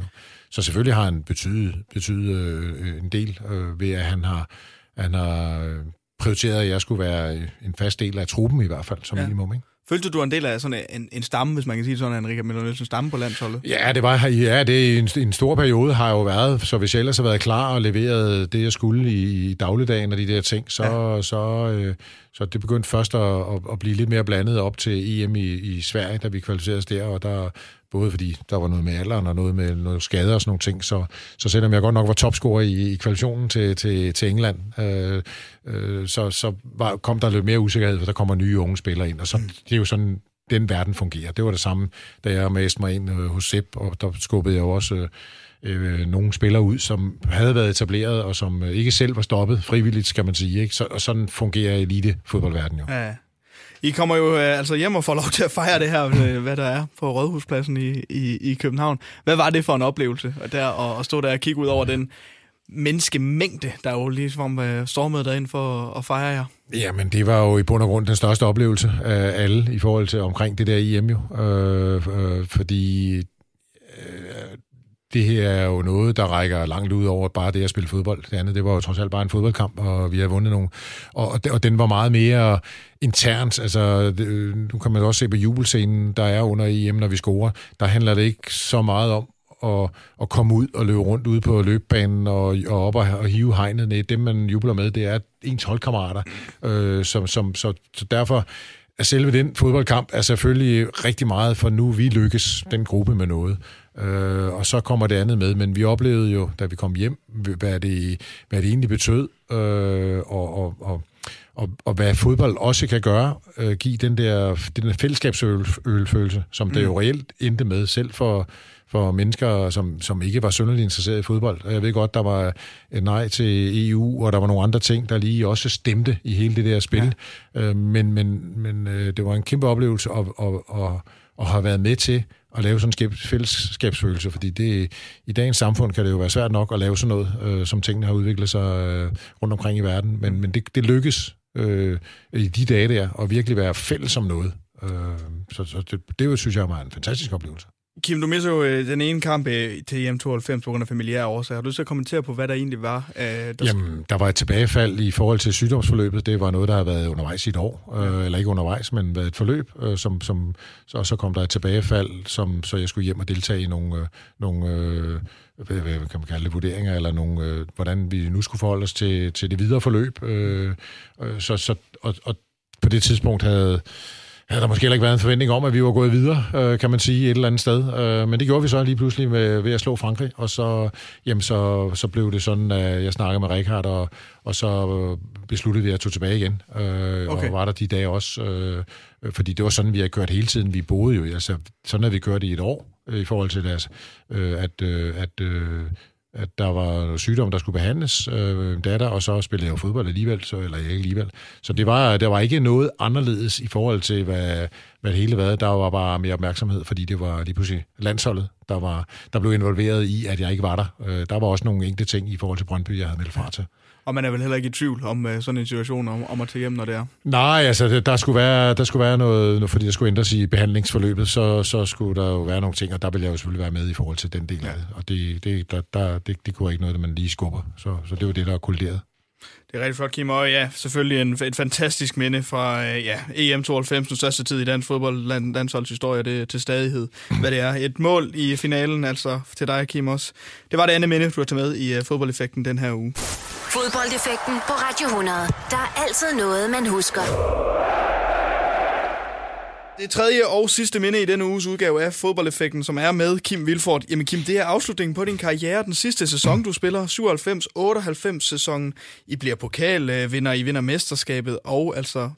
Så selvfølgelig har han betydet, betydet øh, en del øh, ved, at han har, han har prioriteret, at jeg skulle være en fast del af truppen i hvert fald, som ja. minimum. Ikke? Følte du, en del af sådan en, en stamme, hvis man kan sige sådan, en Richard Møller Nielsen stamme på landsholdet? Ja, det var ja, det en, en stor periode har jo været, så hvis jeg ellers har været klar og leveret det, jeg skulle i, i dagligdagen og de der ting, så, ja. så, øh, så det begyndte først at, at, at blive lidt mere blandet op til EM i, i Sverige, da vi kvalificerede os der, og der både fordi der var noget med alderen og noget med noget skader og sådan nogle ting. Så, så selvom jeg godt nok var topscorer i, i kvalifikationen til, til, til England, øh, øh, så, så var, kom der lidt mere usikkerhed, for der kommer nye unge spillere ind. Og så, mm. det er jo sådan, den verden fungerer. Det var det samme, da jeg mæste mig ind øh, hos Sepp, og der skubbede jeg jo også... Øh, øh, nogle spillere ud, som havde været etableret, og som øh, ikke selv var stoppet frivilligt, skal man sige. Ikke? Så, og sådan fungerer elite fodboldverden jo. Ja. I kommer jo øh, altså hjem og får lov til at fejre det her, øh, hvad der er på Rådhuspladsen i, i, i København. Hvad var det for en oplevelse at, der at, at stå der og kigge ud over den menneskemængde, der jo ligesom øh, stormede derind for at fejre jer? Jamen, det var jo i bund og grund den største oplevelse af alle i forhold til omkring det der IM jo. Øh, øh, fordi øh, det her er jo noget, der rækker langt ud over bare det at spille fodbold. Det andet, det var jo trods alt bare en fodboldkamp, og vi har vundet nogle. Og, og den var meget mere internt. Altså, det, nu kan man også se på jubelscenen, der er under EM, når vi scorer. Der handler det ikke så meget om at, at komme ud og løbe rundt ude på løbebanen og, og op og, og hive hegnet ned. Det, man jubler med, det er ens holdkammerater. Øh, som, som, så, så derfor er selve den fodboldkamp er selvfølgelig rigtig meget, for nu vi lykkes den gruppe med noget. Øh, og så kommer det andet med, men vi oplevede jo, da vi kom hjem, hvad det, hvad det egentlig betød, øh, og, og, og, og, og hvad fodbold også kan gøre, øh, give den der, den der fællesskabsfølelse, som mm. det jo reelt endte med, selv for, for mennesker, som, som ikke var synderligt interesseret i fodbold. Og jeg ved godt, der var et nej til EU, og der var nogle andre ting, der lige også stemte i hele det der spil. Ja. Øh, men men, men øh, det var en kæmpe oplevelse at, at, at, at have været med til at lave sådan en fællesskabsfølelse, fordi det, i dagens samfund kan det jo være svært nok at lave sådan noget, øh, som tingene har udviklet sig øh, rundt omkring i verden, men, men det, det lykkes øh, i de dage der, at virkelig være fælles om noget. Øh, så så det, det synes jeg er en fantastisk oplevelse. Kim, du misser jo øh, den ene kamp øh, til EM92 på grund af familiære årsager. Har du lyst til at kommentere på, hvad der egentlig var? Øh, der... Jamen, der var et tilbagefald i forhold til sygdomsforløbet. Det var noget, der har været undervejs i et år. Øh, eller ikke undervejs, men været et forløb. Øh, som, som, så, og så kom der et tilbagefald, som, så jeg skulle hjem og deltage i nogle, øh, nogle øh, hvad, hvad kan man kalde det, vurderinger, eller nogle, øh, hvordan vi nu skulle forholde os til, til det videre forløb. Øh, øh, så, så, og, og på det tidspunkt havde havde der måske heller ikke været en forventning om, at vi var gået videre, øh, kan man sige, et eller andet sted. Øh, men det gjorde vi så lige pludselig med, ved at slå Frankrig, og så, jamen, så, så blev det sådan, at jeg snakkede med Rikard, og, og så besluttede vi at tage tilbage igen. Øh, okay. Og var der de dage også, øh, fordi det var sådan, vi har kørt hele tiden. Vi boede jo, altså sådan har vi kørt i et år, øh, i forhold til deres, øh, at, øh, at øh, at der var sygdom, der skulle behandles, øh, datter, og så spillede jeg jo fodbold alligevel, så, eller ikke alligevel. Så det var, der var ikke noget anderledes i forhold til, hvad, hvad det hele var. Der var bare mere opmærksomhed, fordi det var lige pludselig landsholdet, der, var, der blev involveret i, at jeg ikke var der. Øh, der var også nogle enkelte ting i forhold til Brøndby, jeg havde meldt fra til. Og man er vel heller ikke i tvivl om uh, sådan en situation, om, om at tage hjem, når det er? Nej, altså der skulle være, der skulle være noget, fordi der skulle ændres i behandlingsforløbet, så, så skulle der jo være nogle ting, og der vil jeg jo selvfølgelig være med i forhold til den del af det. Og det, det, der, der, det, det kunne ikke noget, man lige skubber. Så, så det var det, der er kollideret. Det er rigtig flot, Kim. Og ja, selvfølgelig en, et fantastisk minde fra øh, ja, EM92, den største tid i dansk fodbold, land, landsholdshistorie, det til stadighed, hvad det er. Et mål i finalen, altså til dig, Kim, også. Det var det andet minde, du har taget med i uh, fodboldeffekten den her uge. Fodboldeffekten på Radio 100. Der er altid noget, man husker. Det tredje og sidste minde i denne uges udgave af fodboldeffekten, som er med Kim Vilfort. Jamen Kim, det er afslutningen på din karriere. Den sidste sæson, du spiller, 97-98 sæsonen. I bliver pokalvinder, I vinder mesterskabet, og altså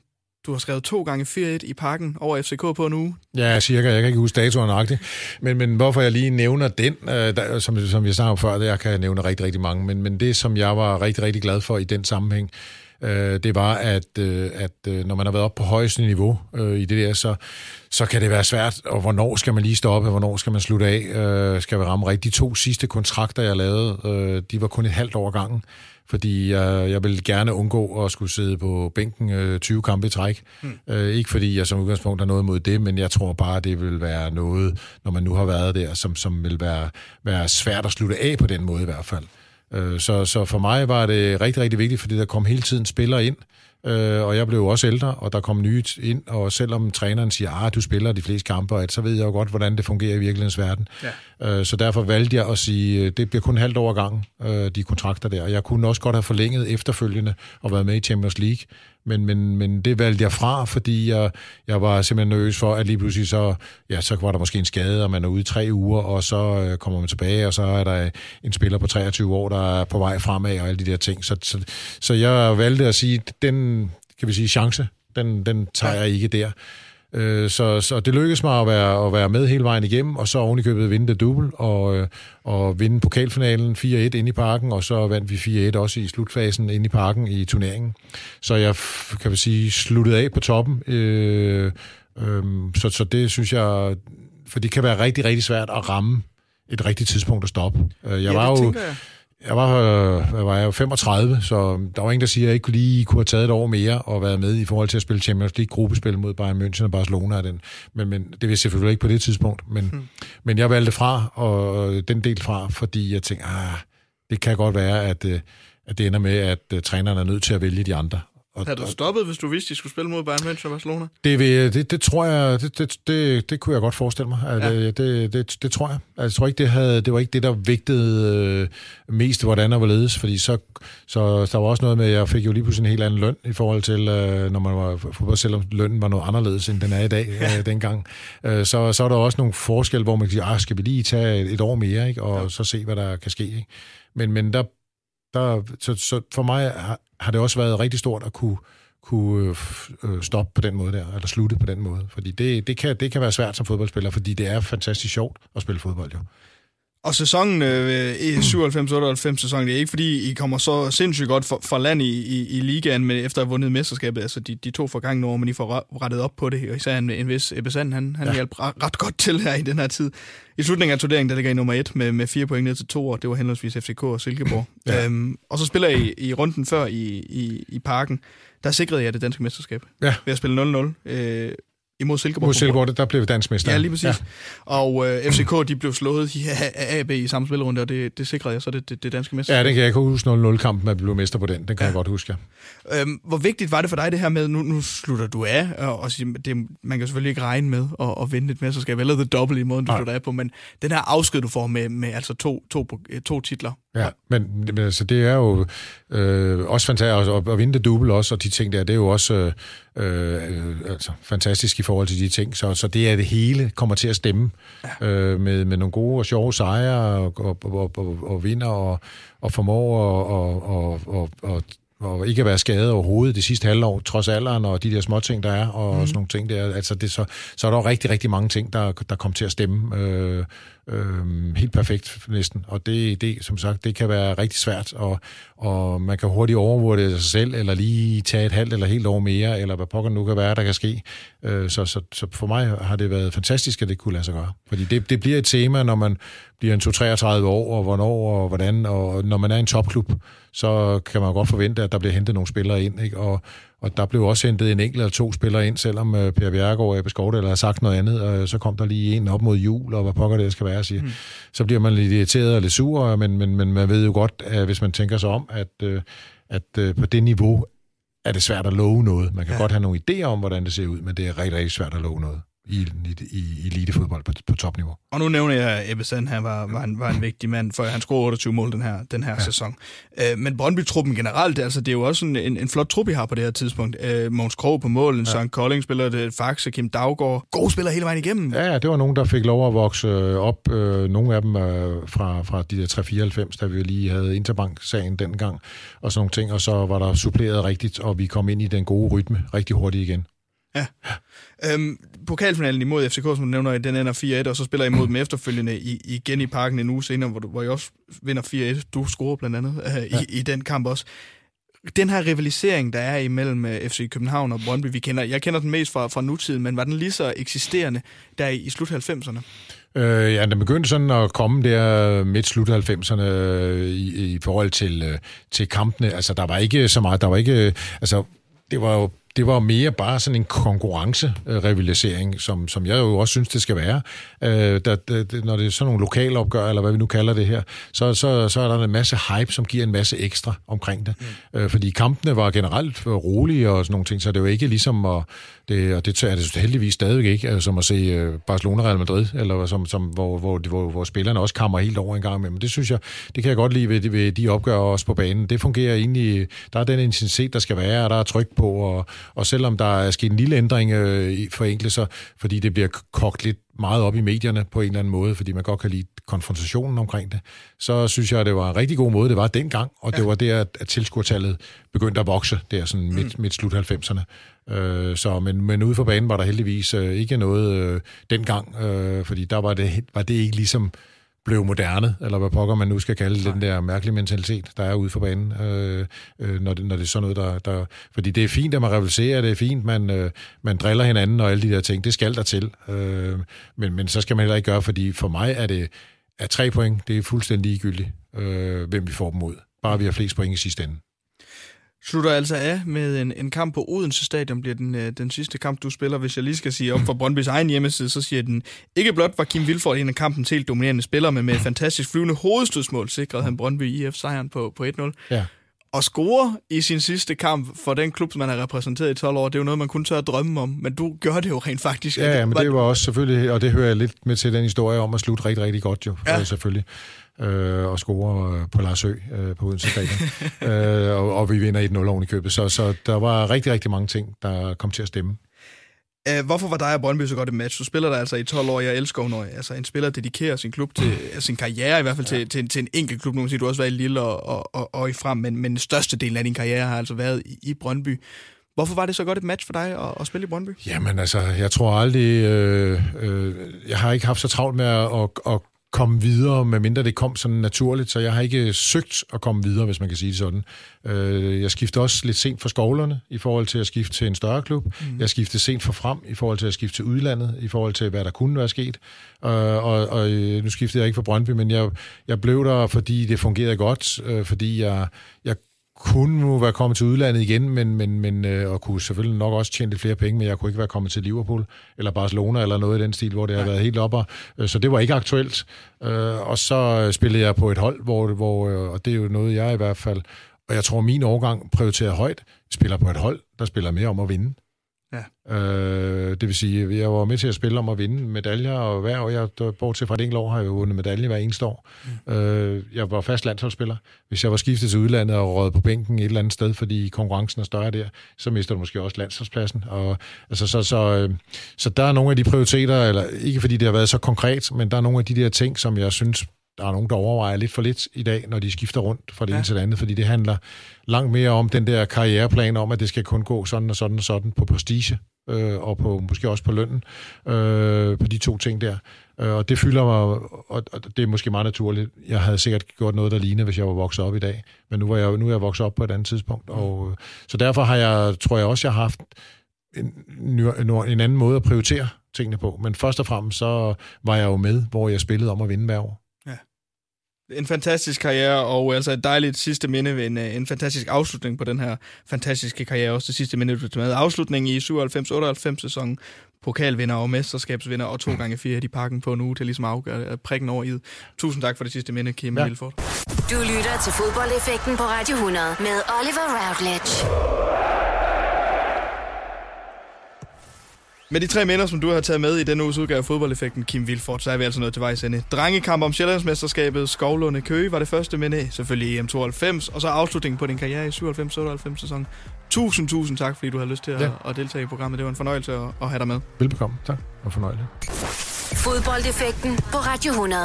du har skrevet to gange 4-1 i pakken over FCK på en uge. Ja, cirka. Jeg kan ikke huske datoren nøjagtigt. Men, men hvorfor jeg lige nævner den, øh, der, som, som jeg om før, det jeg kan nævne rigtig, rigtig mange. Men, men det, som jeg var rigtig, rigtig glad for i den sammenhæng, øh, det var, at, øh, at øh, når man har været op på højeste niveau øh, i det der, så, så kan det være svært, og hvornår skal man lige stoppe, hvornår skal man slutte af, øh, skal vi ramme rigtigt. De to sidste kontrakter, jeg lavede, øh, de var kun et halvt år gangen fordi jeg, jeg vil gerne undgå at skulle sidde på bænken øh, 20 kampe i træk. Mm. Øh, ikke fordi jeg som udgangspunkt har noget mod det, men jeg tror bare, det vil være noget, når man nu har været der, som, som vil være, være svært at slutte af på den måde i hvert fald. Øh, så, så for mig var det rigtig, rigtig vigtigt, fordi der kom hele tiden spillere ind, øh, og jeg blev også ældre, og der kom nye ind, og selvom træneren siger, at ah, du spiller de fleste kampe, så ved jeg jo godt, hvordan det fungerer i virkelighedens verden. Ja. Øh, så derfor valgte jeg at sige, øh, det bliver kun halvt år gang, øh, de kontrakter der. Jeg kunne også godt have forlænget efterfølgende og været med i Champions League, men, men, men det valgte jeg fra, fordi jeg, jeg var simpelthen nervøs for, at lige pludselig så, ja, så var der måske en skade, og man er ude i tre uger, og så øh, kommer man tilbage, og så er der en spiller på 23 år, der er på vej fremad, og alle de der ting. Så, så, så jeg valgte at sige, den, kan vi sige, chance, den, den tager jeg ikke der. Øh, så, så det lykkedes mig at være, at være med hele vejen igennem, og så oven i købet vinde det double, og, øh, og vinde pokalfinalen 4-1 ind i parken, og så vandt vi 4-1 også i slutfasen ind i parken i turneringen. Så jeg, kan vi sige, sluttede af på toppen. Øh, øh, så, så det synes jeg, for det kan være rigtig, rigtig svært at ramme et rigtigt tidspunkt at stoppe. Jeg ja, var jo, jeg jeg var, øh, hvad var jeg, 35, så der var ingen, der siger, at jeg ikke lige kunne have taget et år mere og været med i forhold til at spille Champions League-gruppespil mod Bayern München og Barcelona. Den. Men, men det vil selvfølgelig ikke på det tidspunkt. Men, hmm. men jeg valgte fra, og den del fra, fordi jeg tænkte, ah, det kan godt være, at, øh, at det ender med, at uh, træneren er nødt til at vælge de andre. Og, Havde du stoppet, hvis du vidste, at de skulle spille mod Bayern München og Barcelona? Det, det, det tror jeg, det, det, det, det kunne jeg godt forestille mig. At, ja. det, det, det, det tror jeg. Altså, jeg tror ikke, det, havde, det var ikke det, der vægtede øh, mest, hvordan og hvorledes, fordi så, så der var også noget med, at jeg fik jo lige pludselig en helt anden løn i forhold til, øh, når man var fodbold, selvom lønnen var noget anderledes, end den er i dag ja. øh, dengang. Øh, så, så er der også nogle forskelle, hvor man kan sige, ah, skal vi lige tage et, et år mere, ikke? og ja. så se, hvad der kan ske. Ikke? Men, men der, der, så, så for mig har, har det også været rigtig stort at kunne kunne øh, øh, stoppe på den måde der, eller slutte på den måde. Fordi det, det, kan, det kan være svært som fodboldspiller, fordi det er fantastisk sjovt at spille fodbold, jo. Og sæsonen øh, i 97-98 sæsonen, det er ikke fordi, I kommer så sindssygt godt fra, fra land i, i, i ligaen, men efter at have vundet mesterskabet, altså de, de to forgangne år, men I får rettet op på det, og især en, en vis Ebbe Sand, han, han ja. hjalp ret godt til her i den her tid. I slutningen af turneringen, der ligger I nummer et med, med fire point ned til to, og det var henholdsvis FCK og Silkeborg. ja. øhm, og så spiller I i runden før i, i, i parken, der sikrede jeg det danske mesterskab ja. ved at spille 0-0. Øh, imod Silkeborg. Mod Silkeborg, der blev dansk mester. Ja, lige præcis. Ja. Og øh, FCK, de blev slået i AB i samme spilrunde, og det, det sikrede jeg så det, det, det danske mester. Ja, det kan jeg ikke huske 0-0-kampen, at blev mester på den. Den kan ja. jeg godt huske, ja. Øhm, hvor vigtigt var det for dig det her med, nu, nu slutter du af, og, og det, man kan selvfølgelig ikke regne med at, at vinde et mesterskab, eller det dobbelt i måden, du Nej. slutter af på, men den her afsked, du får med, med altså to, to, to titler. Ja, men, men altså, det er jo øh, også fantastisk, at, at vinde det double også, og de ting der, det er jo også øh, øh, altså, fantastisk i forhold til de ting. Så, så det er det hele kommer til at stemme ja. øh, med, med nogle gode og sjove sejre og, og, og, og, og vinder og, og formår og, og, og, og, og ikke at være skadet overhovedet det sidste halvår, trods alderen og de der små ting, der er, og mm. sådan nogle ting der. Altså det, så, så er der jo rigtig, rigtig mange ting, der, der kommer til at stemme. Øh, øh, helt perfekt næsten. Og det, det, som sagt, det kan være rigtig svært, og, og man kan hurtigt overvurdere sig selv, eller lige tage et halvt eller helt år mere, eller hvad pokker nu kan være, der kan ske. Øh, så, så, så for mig har det været fantastisk, at det kunne lade sig gøre. Fordi det, det bliver et tema, når man bliver en 2-33 år, og hvornår og hvordan, og når man er en topklub, så kan man godt forvente, at der bliver hentet nogle spillere ind, ikke? Og, og der blev også hentet en enkelt eller to spillere ind, selvom uh, Per Bjergård og Ebbe Skovdal har sagt noget andet, og så kom der lige en op mod jul, og hvad pokker det skal være, siger. Mm. så bliver man lidt irriteret og lidt sur, men, men, men man ved jo godt, at hvis man tænker sig om, at, uh, at på det niveau er det svært at love noget. Man kan ja. godt have nogle idéer om, hvordan det ser ud, men det er rigtig, rigtig svært at love noget i, i, elitefodbold på, på topniveau. Og nu nævner jeg, at Ebbe Sand han var, var, en, var en vigtig mand, for han scorede 28 mål den her, den her ja. sæson. Øh, men Brøndby-truppen generelt, altså, det er jo også en, en, en flot trup, I har på det her tidspunkt. Øh, Måns Krog på målen, ja. Søren Kolding spiller det, Faxe, Kim Daggaard. Gode spillere hele vejen igennem. Ja, det var nogen, der fik lov at vokse op. Øh, nogle af dem øh, fra, fra de der 394, da vi lige havde Interbank-sagen dengang, og sådan nogle ting. Og så var der suppleret rigtigt, og vi kom ind i den gode rytme rigtig hurtigt igen. Ja. Øhm, pokalfinalen imod FCK, som du nævner, den ender 4-1, og så spiller I imod dem efterfølgende i, igen i parken en uge senere, hvor, du, hvor I også vinder 4-1. Du scorer blandt andet øh, ja. i, i den kamp også. Den her rivalisering, der er imellem øh, FC København og Brøndby, vi kender, jeg kender den mest fra, fra nutiden, men var den lige så eksisterende der i, i slut 90'erne? Øh, ja, den begyndte sådan at komme der midt slut 90'erne øh, i, i forhold til, øh, til kampene. Altså, der var ikke så meget, der var ikke, altså, det var jo det var mere bare sådan en konkurrencerivalisering, som, som jeg jo også synes, det skal være. Øh, der, der, når det er sådan nogle lokale opgør, eller hvad vi nu kalder det her, så, så, så er der en masse hype, som giver en masse ekstra omkring det. Mm. Øh, fordi kampene var generelt rolige og sådan nogle ting, så det var ikke ligesom at det, og det er det heldigvis stadigvæk ikke, altså, som at se øh, Barcelona Real Madrid, eller som, som, hvor, hvor, hvor, hvor spillerne også kammer helt over en gang med. Men det synes jeg, det kan jeg godt lide ved, ved de opgør også på banen. Det fungerer egentlig, der er den intensitet, der skal være, og der er tryk på, og, og selvom der er sket en lille ændring øh, for enkelte, fordi det bliver kogt lidt meget op i medierne på en eller anden måde, fordi man godt kan lide konfrontationen omkring det, så synes jeg, at det var en rigtig god måde, det var dengang, og ja. det var der, at tilskuertallet begyndte at vokse, der sådan midt, mm. midt slut 90'erne. Øh, så, men, men ude for banen var der heldigvis øh, ikke noget øh, dengang, øh, fordi der var det, var det ikke ligesom blev moderne, eller hvad pokker man nu skal kalde Nej. den der mærkelige mentalitet, der er ude for banen, øh, øh, når, det, når det er sådan noget, der, der... Fordi det er fint, at man rivaliserer, det er fint, man, øh, man driller hinanden og alle de der ting, det skal der til. Øh, men, men så skal man heller ikke gøre, fordi for mig er det er tre point, det er fuldstændig ligegyldigt, øh, hvem vi får dem ud. Bare vi har flest point i sidste ende slutter altså af med en, en kamp på Odense Stadion, bliver den, øh, den sidste kamp, du spiller. Hvis jeg lige skal sige op for Brøndbys egen hjemmeside, så siger den, ikke blot var Kim Vilfort en af kampens helt dominerende spiller, men med et fantastisk flyvende hovedstødsmål sikrede han Brøndby IF sejren på, på 1-0. Ja. Og score i sin sidste kamp for den klub, som man har repræsenteret i 12 år, det er jo noget, man kun tør at drømme om, men du gør det jo rent faktisk. Ja, ja men det var også selvfølgelig, og det hører jeg lidt med til den historie om at slutte rigtig, rigtig godt jo, ja. selvfølgelig øh, og score øh, på Lars Ø øh, på Odense Stadion. øh, og, og vi vinder 1-0 oven i købet. Så, så der var rigtig, rigtig mange ting, der kom til at stemme. Uh, hvorfor var dig og Brøndby så godt et match? Du spiller der altså i 12 år. Jeg elsker, når altså, en spiller dedikerer sin klub til, mm. sin karriere i hvert fald ja. til, til, til en enkelt klub. Nu kan sige, du har også været i Lille og, og, og, og i frem, men, men største del af din karriere har altså været i, i Brøndby. Hvorfor var det så godt et match for dig at, at spille i Brøndby? Jamen altså, jeg tror aldrig... Øh, øh, jeg har ikke haft så travlt med at, at, at komme videre, medmindre det kom sådan naturligt, så jeg har ikke søgt at komme videre, hvis man kan sige det sådan. Øh, jeg skiftede også lidt sent for skovlerne i forhold til at skifte til en større klub. Mm. Jeg skiftede sent for frem i forhold til at skifte til udlandet, i forhold til, hvad der kunne være sket. Øh, og, og nu skiftede jeg ikke for Brøndby, men jeg, jeg blev der, fordi det fungerede godt, øh, fordi jeg, jeg kunne nu være kommet til udlandet igen, men, men, men, øh, og kunne selvfølgelig nok også tjene lidt flere penge, men jeg kunne ikke være kommet til Liverpool eller Barcelona eller noget i den stil, hvor det har været helt op. Øh, så det var ikke aktuelt. Øh, og så spillede jeg på et hold, hvor, hvor, øh, og det er jo noget, jeg i hvert fald, og jeg tror, min overgang prioriterer højt, spiller på et hold, der spiller mere om at vinde. Ja. Øh, det vil sige, at jeg var med til at spille om at vinde medaljer, og hver år, jeg, bortset fra et enkelt år, har jeg jo vundet medalje hver eneste år. Mm. Øh, jeg var fast landsholdsspiller. Hvis jeg var skiftet til udlandet og råd på bænken et eller andet sted, fordi konkurrencen er større der, så mister du måske også landsholdspladsen. Og, altså, så, så, øh, så der er nogle af de prioriteter, eller ikke fordi det har været så konkret, men der er nogle af de der ting, som jeg synes der er nogen, der overvejer lidt for lidt i dag, når de skifter rundt fra det ja. ene til det andet, fordi det handler langt mere om den der karriereplan om, at det skal kun gå sådan og sådan og sådan på prestige, øh, og på, måske også på lønnen, øh, på de to ting der. Øh, og det fylder mig, og, og det er måske meget naturligt. Jeg havde sikkert gjort noget, der ligner, hvis jeg var vokset op i dag, men nu, var jeg, nu er jeg vokset op på et andet tidspunkt. Og, øh, så derfor har jeg, tror jeg også, jeg har haft en, en, en anden måde at prioritere tingene på. Men først og fremmest så var jeg jo med, hvor jeg spillede om at vinde hver år. En fantastisk karriere, og altså et dejligt sidste minde ved en, øh, en fantastisk afslutning på den her fantastiske karriere. Også det sidste minde, du med. Afslutning i 97-98 sæson pokalvinder og mesterskabsvinder, og to gange fire i parken på en uge til ligesom at afgøre prikken over i. Tusind tak for det sidste minde, Kim ja. Vilfort. Du lytter til fodboldeffekten på Radio 100 med Oliver Routledge. Med de tre minder, som du har taget med i denne uges udgave af fodboldeffekten, Kim Vilfort, så er vi altså nået til vejs ende. Drengekamp om Sjællandsmesterskabet, Skovlunde Køge var det første minde, selvfølgelig EM92, og så afslutningen på din karriere i 97-98 sæson. Tusind, tusind tak, fordi du har lyst til at, ja. at deltage i programmet. Det var en fornøjelse at, at have dig med. Velbekomme. Tak. Og fornøjelse. Fodboldeffekten på Radio 100.